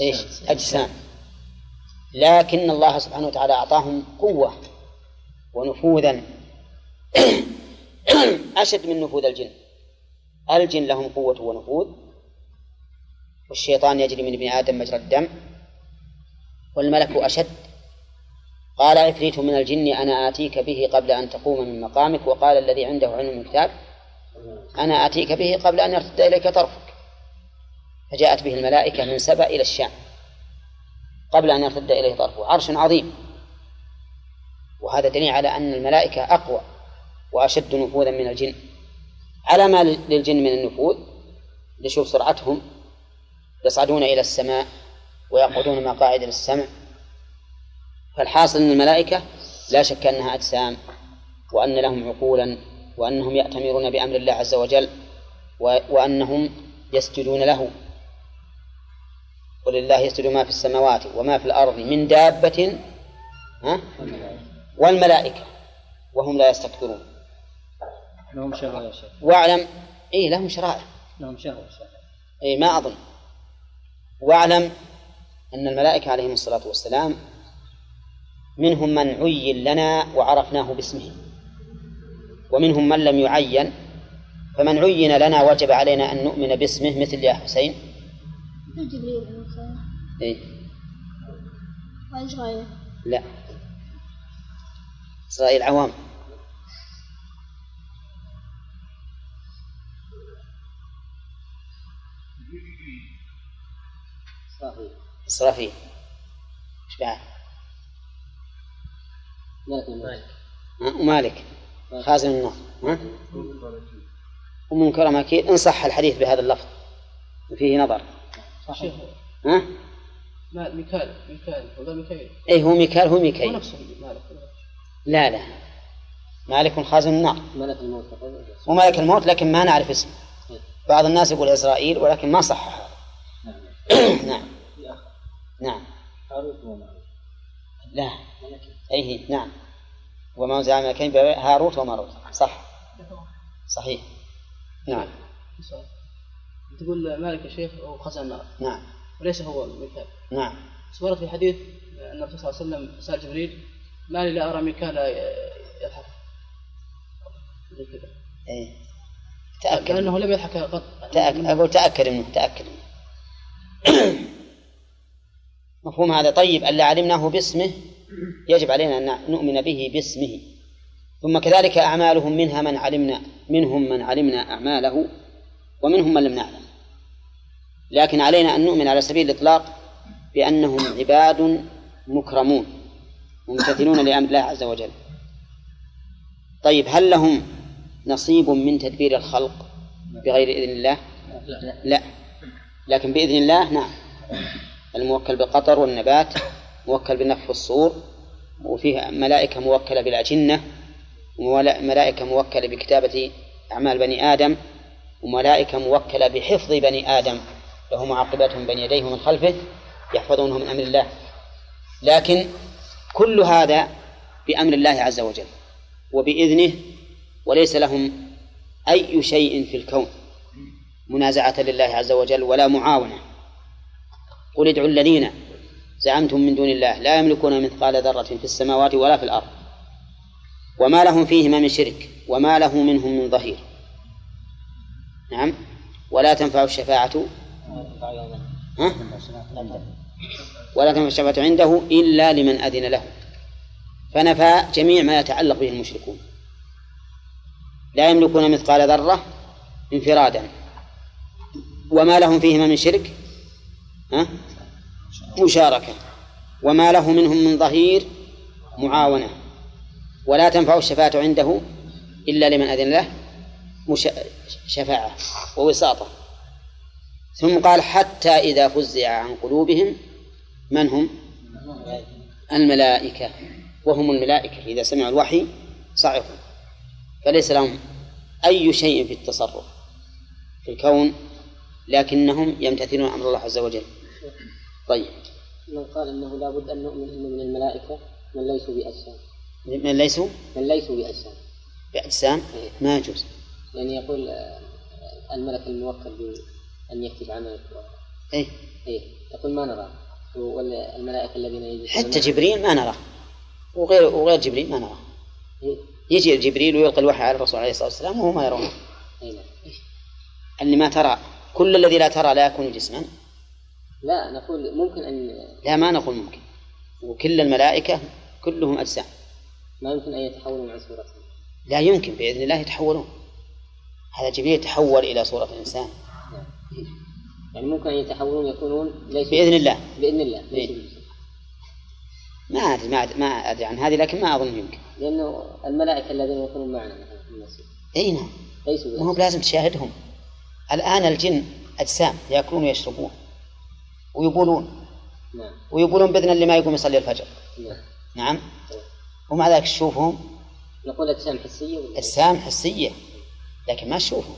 إيش؟ أجسام. لكن الله سبحانه وتعالى أعطاهم قوة ونفوذا. أشد من نفوذ الجن. الجن لهم قوة ونفوذ. والشيطان يجري من ابن آدم مجرى الدم. والملك أشد. قال عفريت من الجن أنا آتيك به قبل أن تقوم من مقامك وقال الذي عنده علم الكتاب أنا آتيك به قبل أن يرتد إليك طرفك. فجاءت به الملائكة من سبأ إلى الشام. قبل أن يرتد إليه طرفه. عرش عظيم. وهذا دليل على أن الملائكة أقوى وأشد نفوذا من الجن. على ما للجن من النفوذ لشوف سرعتهم يصعدون إلى السماء ويقعدون مقاعد للسمع. فالحاصل أن الملائكة لا شك أنها أجسام وأن لهم عقولا وأنهم يأتمرون بأمر الله عز وجل وأنهم يسجدون له. ولله يسجد ما في السماوات وما في الأرض من دابة ها؟ والملائكة وهم لا يستكبرون. لهم شهوة يا شيخ واعلم إيه لهم شرائع. لهم شهوة شهوة أي ما أظن. واعلم أن الملائكة عليهم الصلاة والسلام منهم من عين لنا وعرفناه باسمه ومنهم من لم يعين. فمن عين لنا وجب علينا أن نؤمن باسمه مثل يا حسين. غيره؟ لا. إسرائيل عوام. صحيح إسرافيل. إيش بعد؟ ها؟ ومالك خازن النار. ها؟ ومنكر مكيد إن صح الحديث بهذا اللفظ. فيه نظر. شيخ ها؟ ما ميكال ميكال ولا ميكائيل إيه هو ميكال هو هو ميكائيل نفسه مالك لا لا. مالك خازن النار ملك الموت وملك الموت لكن ما نعرف اسمه. بعض الناس يقول إسرائيل ولكن ما صح هذا نعم. نعم. هاروت وماروت لا. أيه نعم. وما زعم ملكين هاروت وماروت صح. صحيح. نعم. تقول مالك يا شيخ هو خازن. النار نعم. وليس هو ميكال. نعم. ورد في حديث أن الرسول صلى الله عليه وسلم سأل جبريل ما لي لا أرى ميكال يضحك. زي كذا. إيه. تأكد. كأنه لم يضحك قط. تأكد. أقول تأكد منه تأكد منه. مفهوم هذا. طيب ألا علمناه باسمه؟ يجب علينا أن نؤمن به باسمه. ثم كذلك أعمالهم منها من علمنا منهم من علمنا أعماله ومنهم من لم نعلم. لكن علينا أن نؤمن على سبيل الإطلاق بأنهم عباد مكرمون ممتثلون لأمر الله عز وجل. طيب هل لهم نصيب من تدبير الخلق بغير إذن الله؟ لا. لكن بإذن الله نعم. الموكل بالقطر والنبات موكل بنفخ الصور وفيه ملائكة موكلة بالأجنة وملائكة موكلة بكتابة أعمال بني آدم وملائكة موكلة بحفظ بني آدم له معقبات من بين يديه ومن خلفه يحفظونه من أمر الله. لكن كل هذا بأمر الله عز وجل وبإذنه وليس لهم أي شيء في الكون منازعة لله عز وجل ولا معاونة. قل ادعوا الذين زعمتم من دون الله لا يملكون مثقال ذرة في السماوات ولا في الأرض وما لهم فيهما من شرك وما له منهم من ظهير. نعم. ولا تنفع الشفاعة. ها؟ ولا تنفع الشفاعة عنده إلا لمن أذن له. فنفى جميع ما يتعلق به المشركون. لا يملكون مثقال ذرة انفرادا. وما لهم فيهما من شرك؟ ها؟ مشاركة. وما له منهم من ظهير؟ معاونة. ولا تنفع الشفاعة عنده إلا لمن أذن له مش... شفاعة ووساطة. ثم قال حتى إذا فزع عن قلوبهم من هم? الملائكة. وهم الملائكة. إذا سمعوا الوحي صعقوا. فليس لهم أي شيء في التصرف في الكون لكنهم يمتثلون أمر الله عز وجل. طيب. من قال إنه لابد أن نؤمن إنه من الملائكة من ليسوا بأجسام. من ليسوا؟ من ليسوا بأجسام. بأجسام؟ ما يجوز. يعني يقول آه، الملك الموكل بأن يكتب عملك إيه. إيه. يقول ما نرى. ولا الملائكه الذين يجلسون حتى. جبريل ما نراه وغير وغير جبريل ما نراه إيه. يجي جبريل ويلقي الوحي على الرسول عليه الصلاة والسلام وهو ما يرونه. اي نعم اللي ما ترى. كل الذي لا ترى لا يكون جسما. لا نقول ممكن أن لا ما نقول ممكن. وكل الملائكة كلهم أجسام. ما يمكن أن يتحولوا عن صورتهم لا يمكن بإذن الله يتحولون. هذا جبريل تحول إلى صورة إنسان يعني ممكن أن يتحولون يكونون ليسوا بإذن الله. بإذن الله. إيه. ما أدري ما أدري, ما أدري عن هذه لكن ما أظن يمكن. لأنه الملائكة الذين يكونون معنا أي نعم. ليسوا ما هو. بلازم تشاهدهم. الآن الجن أجسام يأكلون ويشربون ويبولون. نعم. ويبولون بإذن اللي ما يقوم يصلي الفجر. نعم. نعم. ومع ذلك تشوفهم؟ نقول أجسام حسية ولا أجسام حسية. لكن ما تشوفه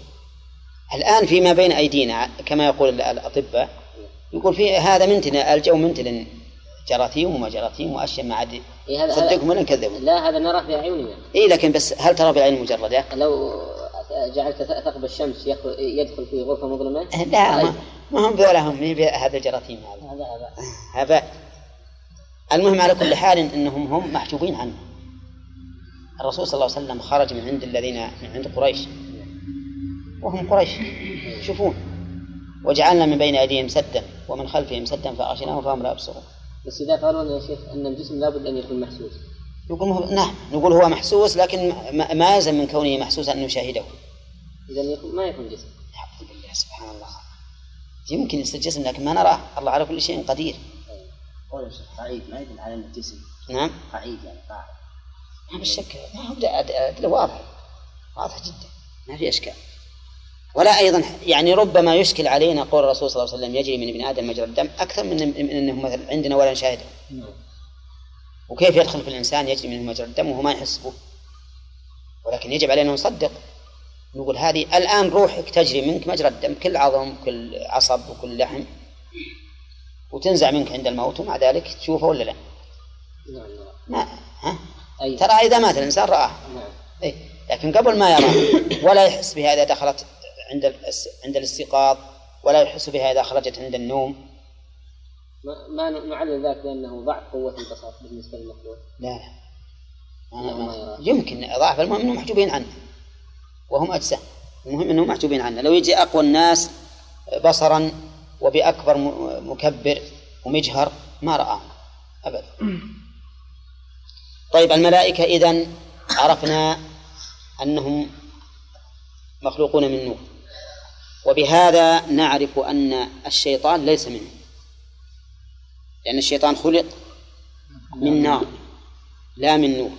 الآن فيما بين أيدينا كما يقول الأطباء يقول في هذا منتنا الجو منتن جراثيم وما جراثيم وأشياء ما عاد إيه صدقهم ولا نكذبهم لا هذا نراه بأعيننا إي لكن بس هل ترى بالعين المجردة؟ لو جعلت ثقب الشمس يدخل في غرفة مظلمة؟ لا ما, ما هم ذولا هم هذا الجراثيم هذا. هذا المهم على كل حال إنهم هم محجوبين عنه. الرسول صلى الله عليه وسلم خرج من عند الذين من عند قريش. وهم قريش. يشوفون وجعلنا من بين أيديهم سدا ومن خلفهم سدا فأغشيناهم فهم لا يبصرون. بس إذا قالوا يا شيخ أن الجسم لابد أن يكون محسوس. يقول مه- نعم نقول هو محسوس لكن ما- يلزم من كونه محسوسا أن نشاهده. إذا يكون ما يكون جسم. الحمد لله سبحان الله. يمكن يصير جسم لكن ما نراه. الله على كل شيء قدير. قول يا شيخ قعيد ما يدل على انه جسم نعم. قعيد يعني قاعد. ما بالشك ما هو أدلة واضحة واضحة جدا. ما في إشكال. ولا أيضا يعني ربما يشكل علينا قول الرسول صلى الله عليه وسلم يجري من ابن آدم مجرى الدم أكثر من من أنه مثلا عندنا ولا نشاهده. وكيف يدخل في الإنسان يجري منه مجرى الدم وهو ما يحس به؟ ولكن يجب علينا نصدق. نقول هذه الآن روحك تجري منك مجرى الدم كل عظم كل عصب وكل لحم. وتنزع منك عند الموت ومع ذلك تشوفه ولا لا؟ ما ها؟ أي ترى إذا مات الإنسان رآه. نعم. إيه؟ لكن قبل ما يراه ولا يحس بها إذا دخلت عند عند الاستيقاظ ولا يحس بها إذا خرجت عند النوم. ما, نعلل ذلك بأنه ضعف قوة البصر بالنسبة للمخلوق لا لا. أنا ما ما يراه. يمكن ضعف المهم أنهم محجوبين عنه وهم أجسام المهم أنهم محجوبين عنه. لو يجي أقوى الناس بصرا وبأكبر مكبر ومجهر ما رآه أبدا. طيب الملائكة إذن عرفنا أنهم مخلوقون من نور. وبهذا نعرف أن الشيطان ليس منه. لأن الشيطان خلق من نار لا من نور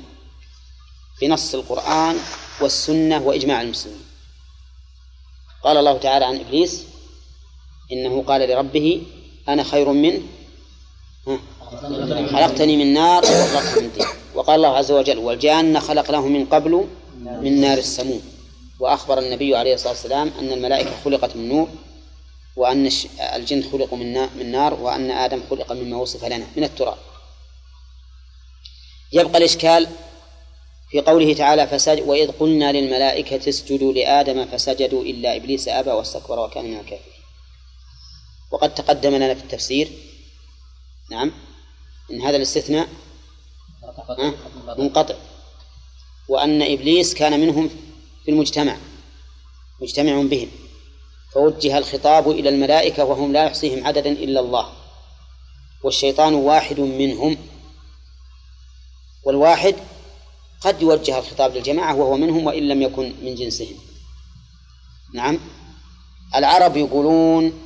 بنص القرآن والسنة وإجماع المسلمين. قال الله تعالى عن إبليس إنه قال لربه أنا خير منه خلقتني من نار وخلقته من طين وقال الله عز وجل والجان خلقناه من قبل من نار السموم. وأخبر النبي عليه الصلاة والسلام أن الملائكة خلقت من نور وأن الجن خلقوا من نا- من نار وأن آدم خلق مما وصف لنا من التراب. يبقى الإشكال في قوله تعالى فسجد وإذ قلنا للملائكة اسجدوا لآدم فسجدوا إلا إبليس أبى واستكبر وكان من الكافرين. وقد تقدم لنا في التفسير. نعم. إن هذا الاستثناء؟ منقطع. وأن إبليس كان منهم في المجتمع مجتمع بهم فوجه الخطاب إلى الملائكة وهم لا يحصيهم عددا إلا الله والشيطان واحد منهم والواحد قد يوجه الخطاب للجماعة وهو منهم وإن لم يكن من جنسهم. نعم. العرب يقولون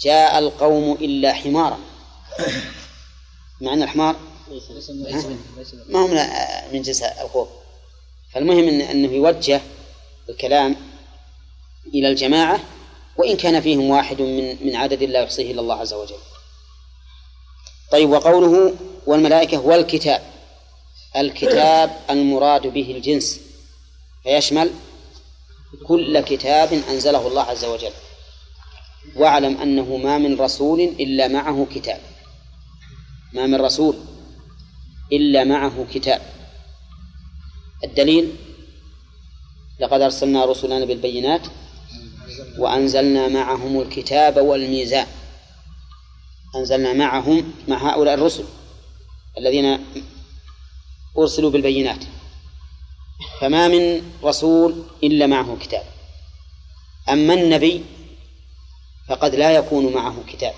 جاء القوم إلا حمارا. مع أن الحمار ما هم من جنس القوم. فالمهم إن أنه يوجه الكلام إلى الجماعة وإن كان فيهم واحد من من عدد لا يحصيه إلا الله عز وجل. طيب وقوله والملائكة والكتاب الكتاب المراد به الجنس فيشمل كل كتاب أنزله الله عز وجل. واعلم أنه ما من رسول إلا معه كتاب. ما من رسول إلا معه كتاب. الدليل لقد أرسلنا رسلنا بالبينات وأنزلنا معهم الكتاب والميزان. أنزلنا معهم مع هؤلاء الرسل الذين أرسلوا بالبينات. فما من رسول إلا معه كتاب. أما النبي فقد لا يكون معه كتاب.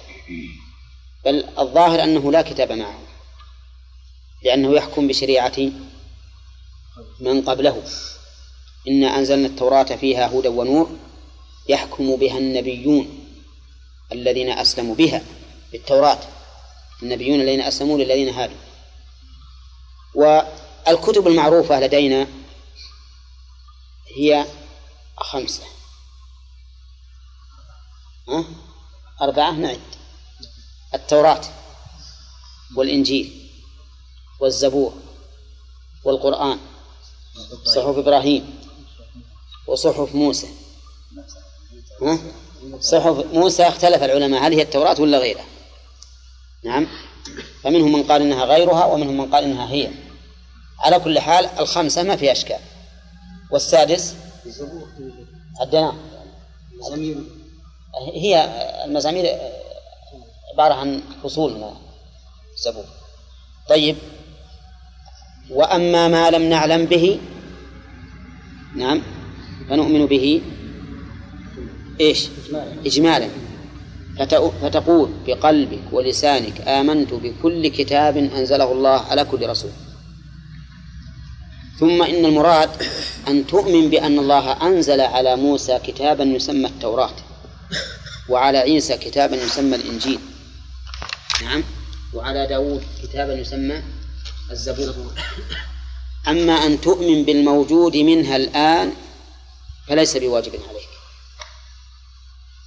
بل الظاهر أنه لا كتاب معه لأنه يحكم بشريعة من قبله. إنا أنزلنا التوراة فيها هدى ونور يحكم بها النبيون الذين أسلموا بها بالتوراة. النبيون الذين أسلموا للذين هادوا. والكتب المعروفة لدينا هي خمسة؟ أربعة نعد. التوراة والإنجيل والزبور والقرآن. صحف إبراهيم. وصحف موسى. ها؟ صحف موسى اختلف العلماء هل هي التوراة ولا غيرها؟ نعم. فمنهم من قال إنها غيرها ومنهم من قال إنها هي. على كل حال الخمسة ما في أشكال. والسادس؟ عدنا هي المزامير عبارة عن فصول من الزبور طيب. وأما ما لم نعلم به نعم. فنؤمن به إيش؟ إجمالا. فتقول بقلبك ولسانك آمنت بكل كتاب أنزله الله على كل رسول. ثم إن المراد أن تؤمن بأن الله أنزل على موسى كتابا يسمى التوراة وعلى عيسى كتابا يسمى الإنجيل. نعم. وعلى داود كتابا يسمى الزبور. أما أن تؤمن بالموجود منها الآن فليس بواجب عليك.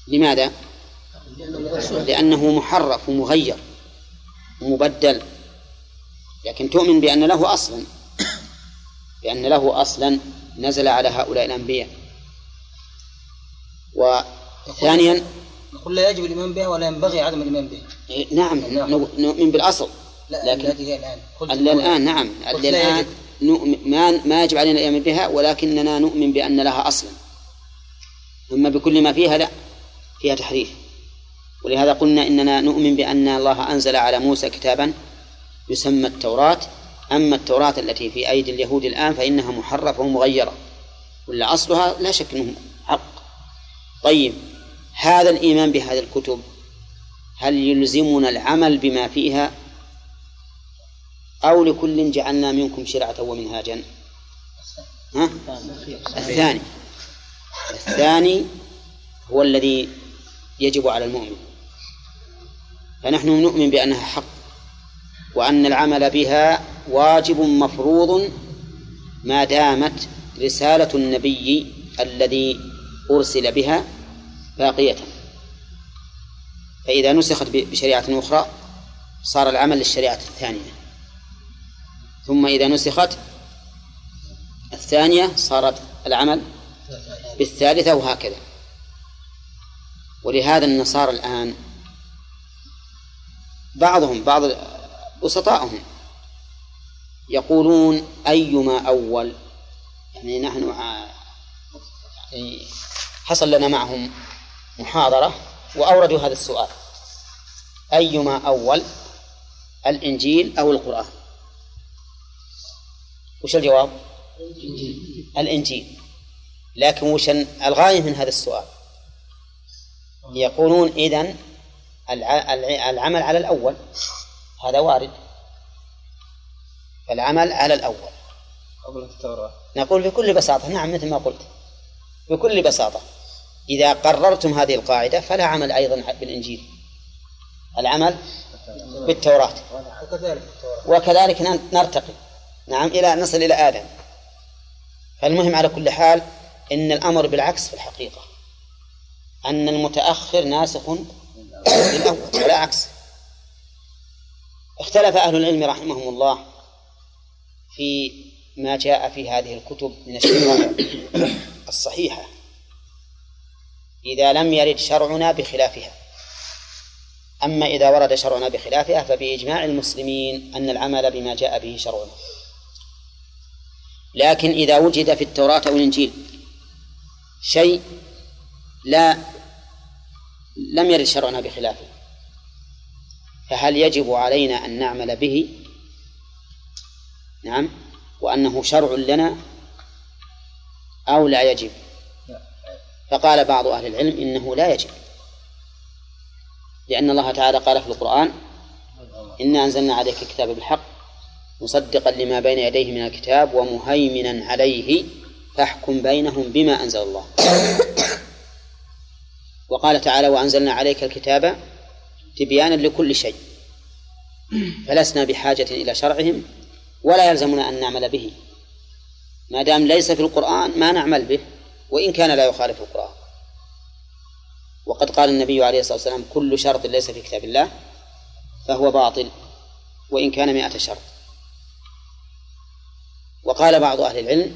لماذا؟ لأنه محرف ومغير ومبدل. لكن تؤمن بأن له أصلا بأن له أصلا نزل على هؤلاء الأنبياء. وثانيا نقول لا يجب الإيمان بها ولا ينبغي عدم الإيمان بها. إيه، نعم نؤمن بالأصل. لا لكن التي هي الآن. الآن نعم. الآن نؤمن ما ما يجب علينا الإيمان بها ولكننا نؤمن بأن لها أصلا. أما بكل ما فيها لا. فيها تحريف. ولهذا قلنا إننا نؤمن بأن الله أنزل على موسى كتابا يسمى التوراة. أما التوراة التي في أيدي اليهود الآن فإنها محرفة ومغيرة. ولا أصلها لا شك أنه حق. طيب هذا الإيمان بهذه الكتب هل يلزمنا العمل بما فيها؟ أو لكل جعلنا منكم شرعة ومنهاجا. ها؟ الثاني. الثاني هو الذي يجب على المؤمن. فنحن نؤمن بأنها حق وأن العمل بها واجب مفروض ما دامت رسالة النبي الذي أرسل بها باقية. فإذا نسخت بشريعة أخرى صار العمل للشريعة الثانية. ثم إذا نسخت الثانية صارت العمل بالثالثة وهكذا. ولهذا النصارى الآن بعضهم بعض وسطائهم يقولون أيما أول؟ يعني نحن يعني حصل لنا معهم محاضرة وأوردوا هذا السؤال. أيما أول؟ الإنجيل أو القرآن؟ وش الجواب؟ الإنجيل. لكن وش الغاية من هذا السؤال؟ يقولون إذن العمل على الأول. هذا وارد. العمل على الأول. قبل التوراة. نقول بكل بساطة. نعم مثل ما قلت. بكل بساطة. إذا قررتم هذه القاعدة فلا عمل أيضا بالإنجيل. العمل بالتوراة. وكذلك نرتقي. نعم إلى نصل إلى آدم. فالمهم على كل حال إن الأمر بالعكس في الحقيقة. أن المتأخر ناسخ للأول ولا عكس. اختلف أهل العلم رحمهم الله في ما جاء في هذه الكتب من الشرائع الصحيحة. إذا لم يرد شرعنا بخلافها. أما إذا ورد شرعنا بخلافها فبإجماع المسلمين أن العمل بما جاء به شرعنا. لكن إذا وجد في التوراة أو الإنجيل شيء لا لم يرد شرعنا بخلافه فهل يجب علينا أن نعمل به؟ نعم. وأنه شرع لنا أو لا يجب؟ فقال بعض أهل العلم إنه لا يجب لأن الله تعالى قال في القرآن إنا أنزلنا عليك الكتاب بالحق مصدقا لما بين يديه من الكتاب ومهيمنا عليه فاحكم بينهم بما أنزل الله. وقال تعالى وأنزلنا عليك الكتاب تبيانا لكل شيء فلسنا بحاجة إلى شرعهم ولا يلزمنا أن نعمل به. ما دام ليس في القرآن ما نعمل به وإن كان لا يخالف القرآن. وقد قال النبي عليه الصلاة والسلام كل شرط ليس في كتاب الله فهو باطل وإن كان مئة شرط. وقال بعض أهل العلم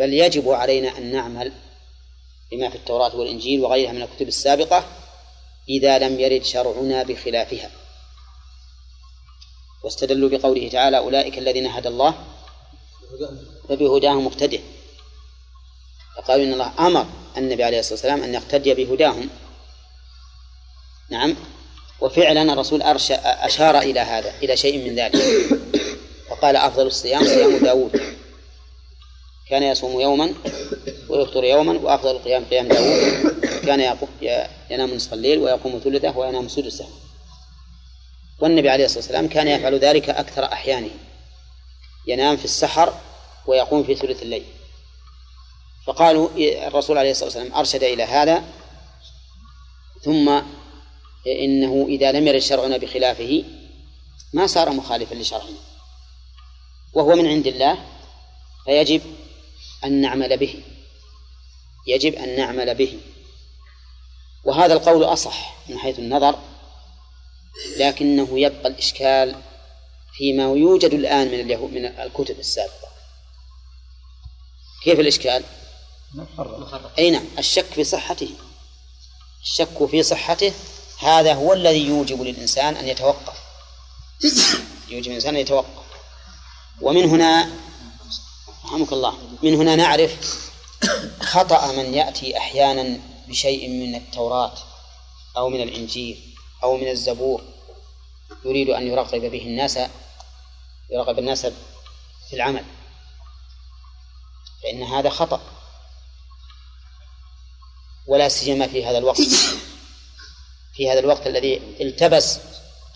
بل يجب علينا أن نعمل بما في التوراة والإنجيل وغيرها من الكتب السابقة إذا لم يرد شرعنا بخلافها. واستدلوا بقوله تعالى أولئك الذين هدى الله فبهداه مقتدئ فقالوا إن الله أمر النبي عليه الصلاة والسلام أن يقتدي بهداهم. نعم. وفعلا الرسول أشار إلى هذا إلى شيء من ذلك. وقال أفضل الصيام صيام داود كان يصوم يوما ويفطر يوما وأفضل القيام قيام داود. كان ينام نصف الليل ويقوم ثلثه وينام سدسه. والنبي عليه الصلاة والسلام كان يفعل ذلك أكثر أحيانه. ينام في السحر ويقوم في ثلث الليل. فقالوا الرسول عليه الصلاة والسلام أرشد إلى هذا. ثم إنه إذا لم يرد شرعنا بخلافه ما صار مخالفا لشرعنا. وهو من عند الله. فيجب أن نعمل به. يجب أن نعمل به. وهذا القول أصح من حيث النظر لكنه يبقى الإشكال فيما يوجد الآن من اليهود من الكتب السابقة. كيف الإشكال؟ أي نعم الشك في صحته. الشك في صحته هذا هو الذي يوجب للإنسان أن يتوقف. يوجب الإنسان أن يتوقف. ومن هنا رحمك الله. من هنا نعرف خطأ من يأتي أحيانا بشيء من التوراة أو من الإنجيل أو من الزبور. يريد أن يرغب به الناس يرغب الناس في العمل. فإن هذا خطأ. ولا سيما في هذا الوقت. في هذا الوقت الذي التبس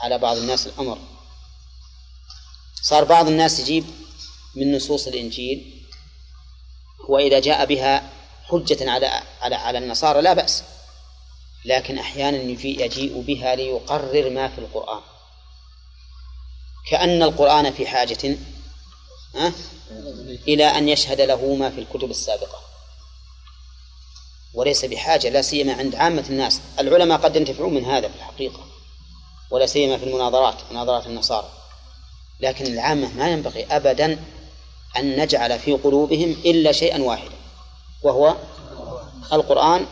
على بعض الناس الأمر. صار بعض الناس يجيب من نصوص الإنجيل وإذا جاء بها حجة على على على النصارى لا بأس لكن أحيانا يجيء بها ليقرر ما في القرآن. كأن القرآن في حاجة إلى أن يشهد له ما في الكتب السابقة. وليس بحاجة لا سيما عند عامة الناس. العلماء قد ينتفعون من هذا في الحقيقة ولا سيما في المناظرات مناظرات النصارى. لكن العامة ما ينبغي أبدا أن نجعل في قلوبهم إلا شيئا واحدا وهو القرآن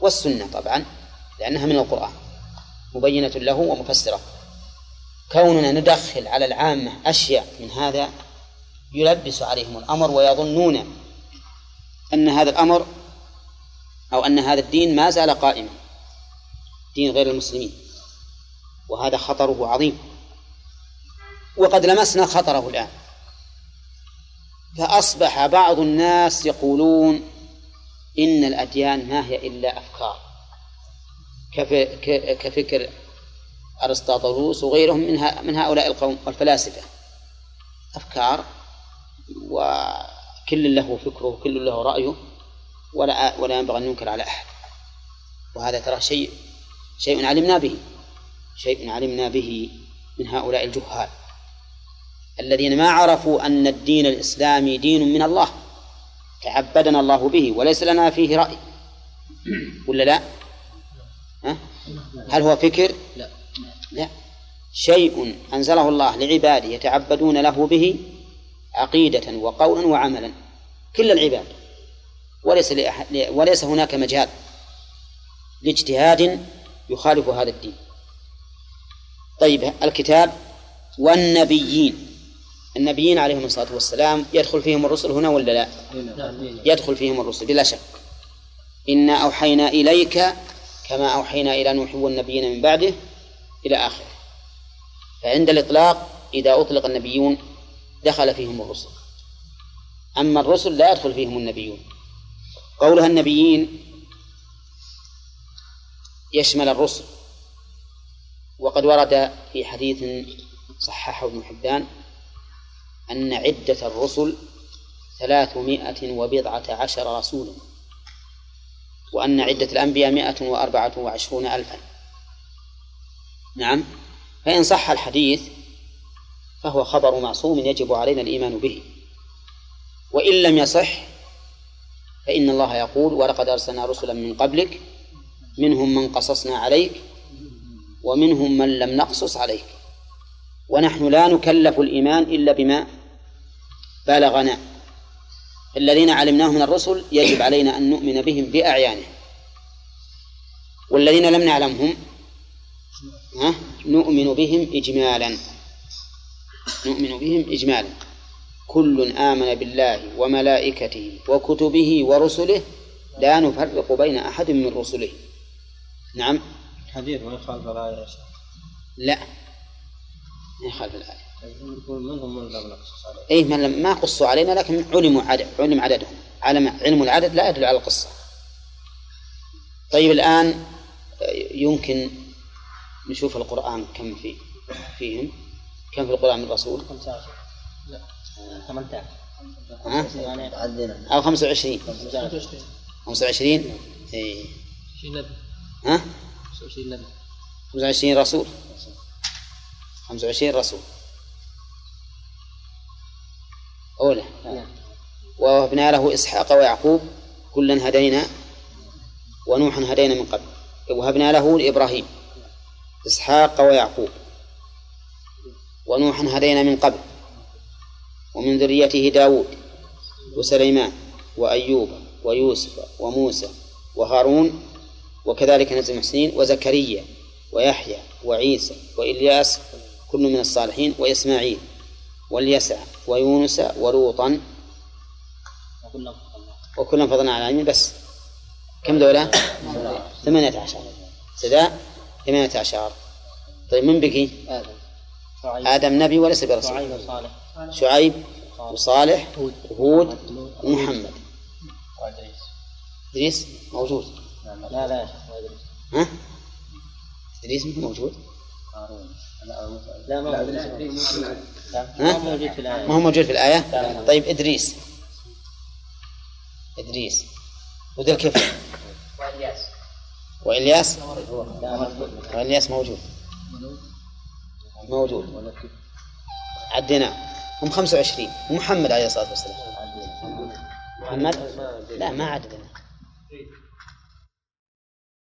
والسنة طبعا لأنها من القرآن مبينة له ومفسرة. كوننا ندخل على العامة أشياء من هذا يلبس عليهم الأمر ويظنون أن هذا الأمر أو أن هذا الدين ما زال قائما دين غير المسلمين. وهذا خطره عظيم. وقد لمسنا خطره الآن. فأصبح بعض الناس يقولون إن الأديان ما هي إلا أفكار. كفكر أرسطاطلوس وغيرهم من من هؤلاء القوم والفلاسفة. أفكار وكل له فكره وكل له رأيه ولا ولا ينبغي أن ينكر على أحد. وهذا ترى شيء شيء علمنا به شيء علمنا به من هؤلاء الجهال. الذين ما عرفوا أن الدين الإسلامي دين من الله تعبدنا الله به وليس لنا فيه رأي. ولا لا؟ ها؟ هل هو فكر؟ لا. لا. شيء أنزله الله لعباده يتعبدون له به عقيدة وقولا وعملا. كل العباد. وليس وليس هناك مجال لاجتهاد يخالف هذا الدين. طيب الكتاب والنبيين. النبيين عليهم الصلاة والسلام يدخل فيهم الرسل هنا ولا لا؟ يدخل فيهم الرسل بلا شك. إنا أوحينا إليك كما أوحينا إلى نوح والنبيين من بعده إلى آخره. فعند الإطلاق إذا أطلق النبيون دخل فيهم الرسل. أما الرسل لا يدخل فيهم النبيون. قولها النبيين يشمل الرسل. وقد ورد في حديث صححه ابن حبان أن عدة الرسل ثلاثمائة وبضعة عشر رسولا وأن عدة الأنبياء مائة وأربعة وعشرون ألفا. نعم فإن صح الحديث فهو خبر معصوم يجب علينا الإيمان به. وإن لم يصح فإن الله يقول ولقد أرسلنا رسلا من قبلك منهم من قصصنا عليك ومنهم من لم نقصص عليك. ونحن لا نكلف الإيمان إلا بما بلغنا. الذين علمناهم من الرسل يجب علينا أن نؤمن بهم بأعيانهم. والذين لم نعلمهم ها نؤمن بهم إجمالا. نؤمن بهم إجمالا. كل آمن بالله وملائكته وكتبه ورسله لا نفرق بين أحد من رسله. نعم؟ حديث ما يخالف الآية يا شيخ؟ لا. ما يخالف الآية. منهم من لم لم ما قصوا علينا لكن علموا عدد علم عددهم. علم علم العدد لا يدل على القصة. طيب الآن يمكن نشوف القرآن كم في فيهم؟ كم في القرآن من رسول؟ 15 لا 18 ها؟ أو 25 25 25 إيه. 20 نبي ها؟ 25 نبي 25 رسول 25 رسول. أولى ووهبنا له إسحاق ويعقوب كلا هدينا ونوحا هدينا من قبل. وهبنا له إبراهيم إسحاق ويعقوب ونوحا هدينا من قبل. ومن ذريته داود وسليمان وأيوب ويوسف وموسى وهارون وكذلك نزل المحسنين وزكريا ويحيى وعيسى وإلياس كل من الصالحين وإسماعيل واليسع ويونس ولوطا وكلا فضلنا على العالمين بس كم دولة؟ ثمانية عشر. سداء؟ ثمانية عشر. طيب من بقي؟ آدم. آدم نبي وليس برسول. شعيب وصالح. شعيب وصالح وهود ومحمد. إدريس موجود؟ لا لا يا شيخ ما يدري ها؟ إدريس مو موجود؟ لا ما هو؟ موجود في الآية. ما هو موجود في الآية؟ طيب إدريس. إدريس. وذو الكفل وإلياس. وإلياس؟ مذكور وإلياس موجود. موجود. عدينا. هم 25 ومحمد عليه الصلاة والسلام. محمد؟ لا ما عددنا.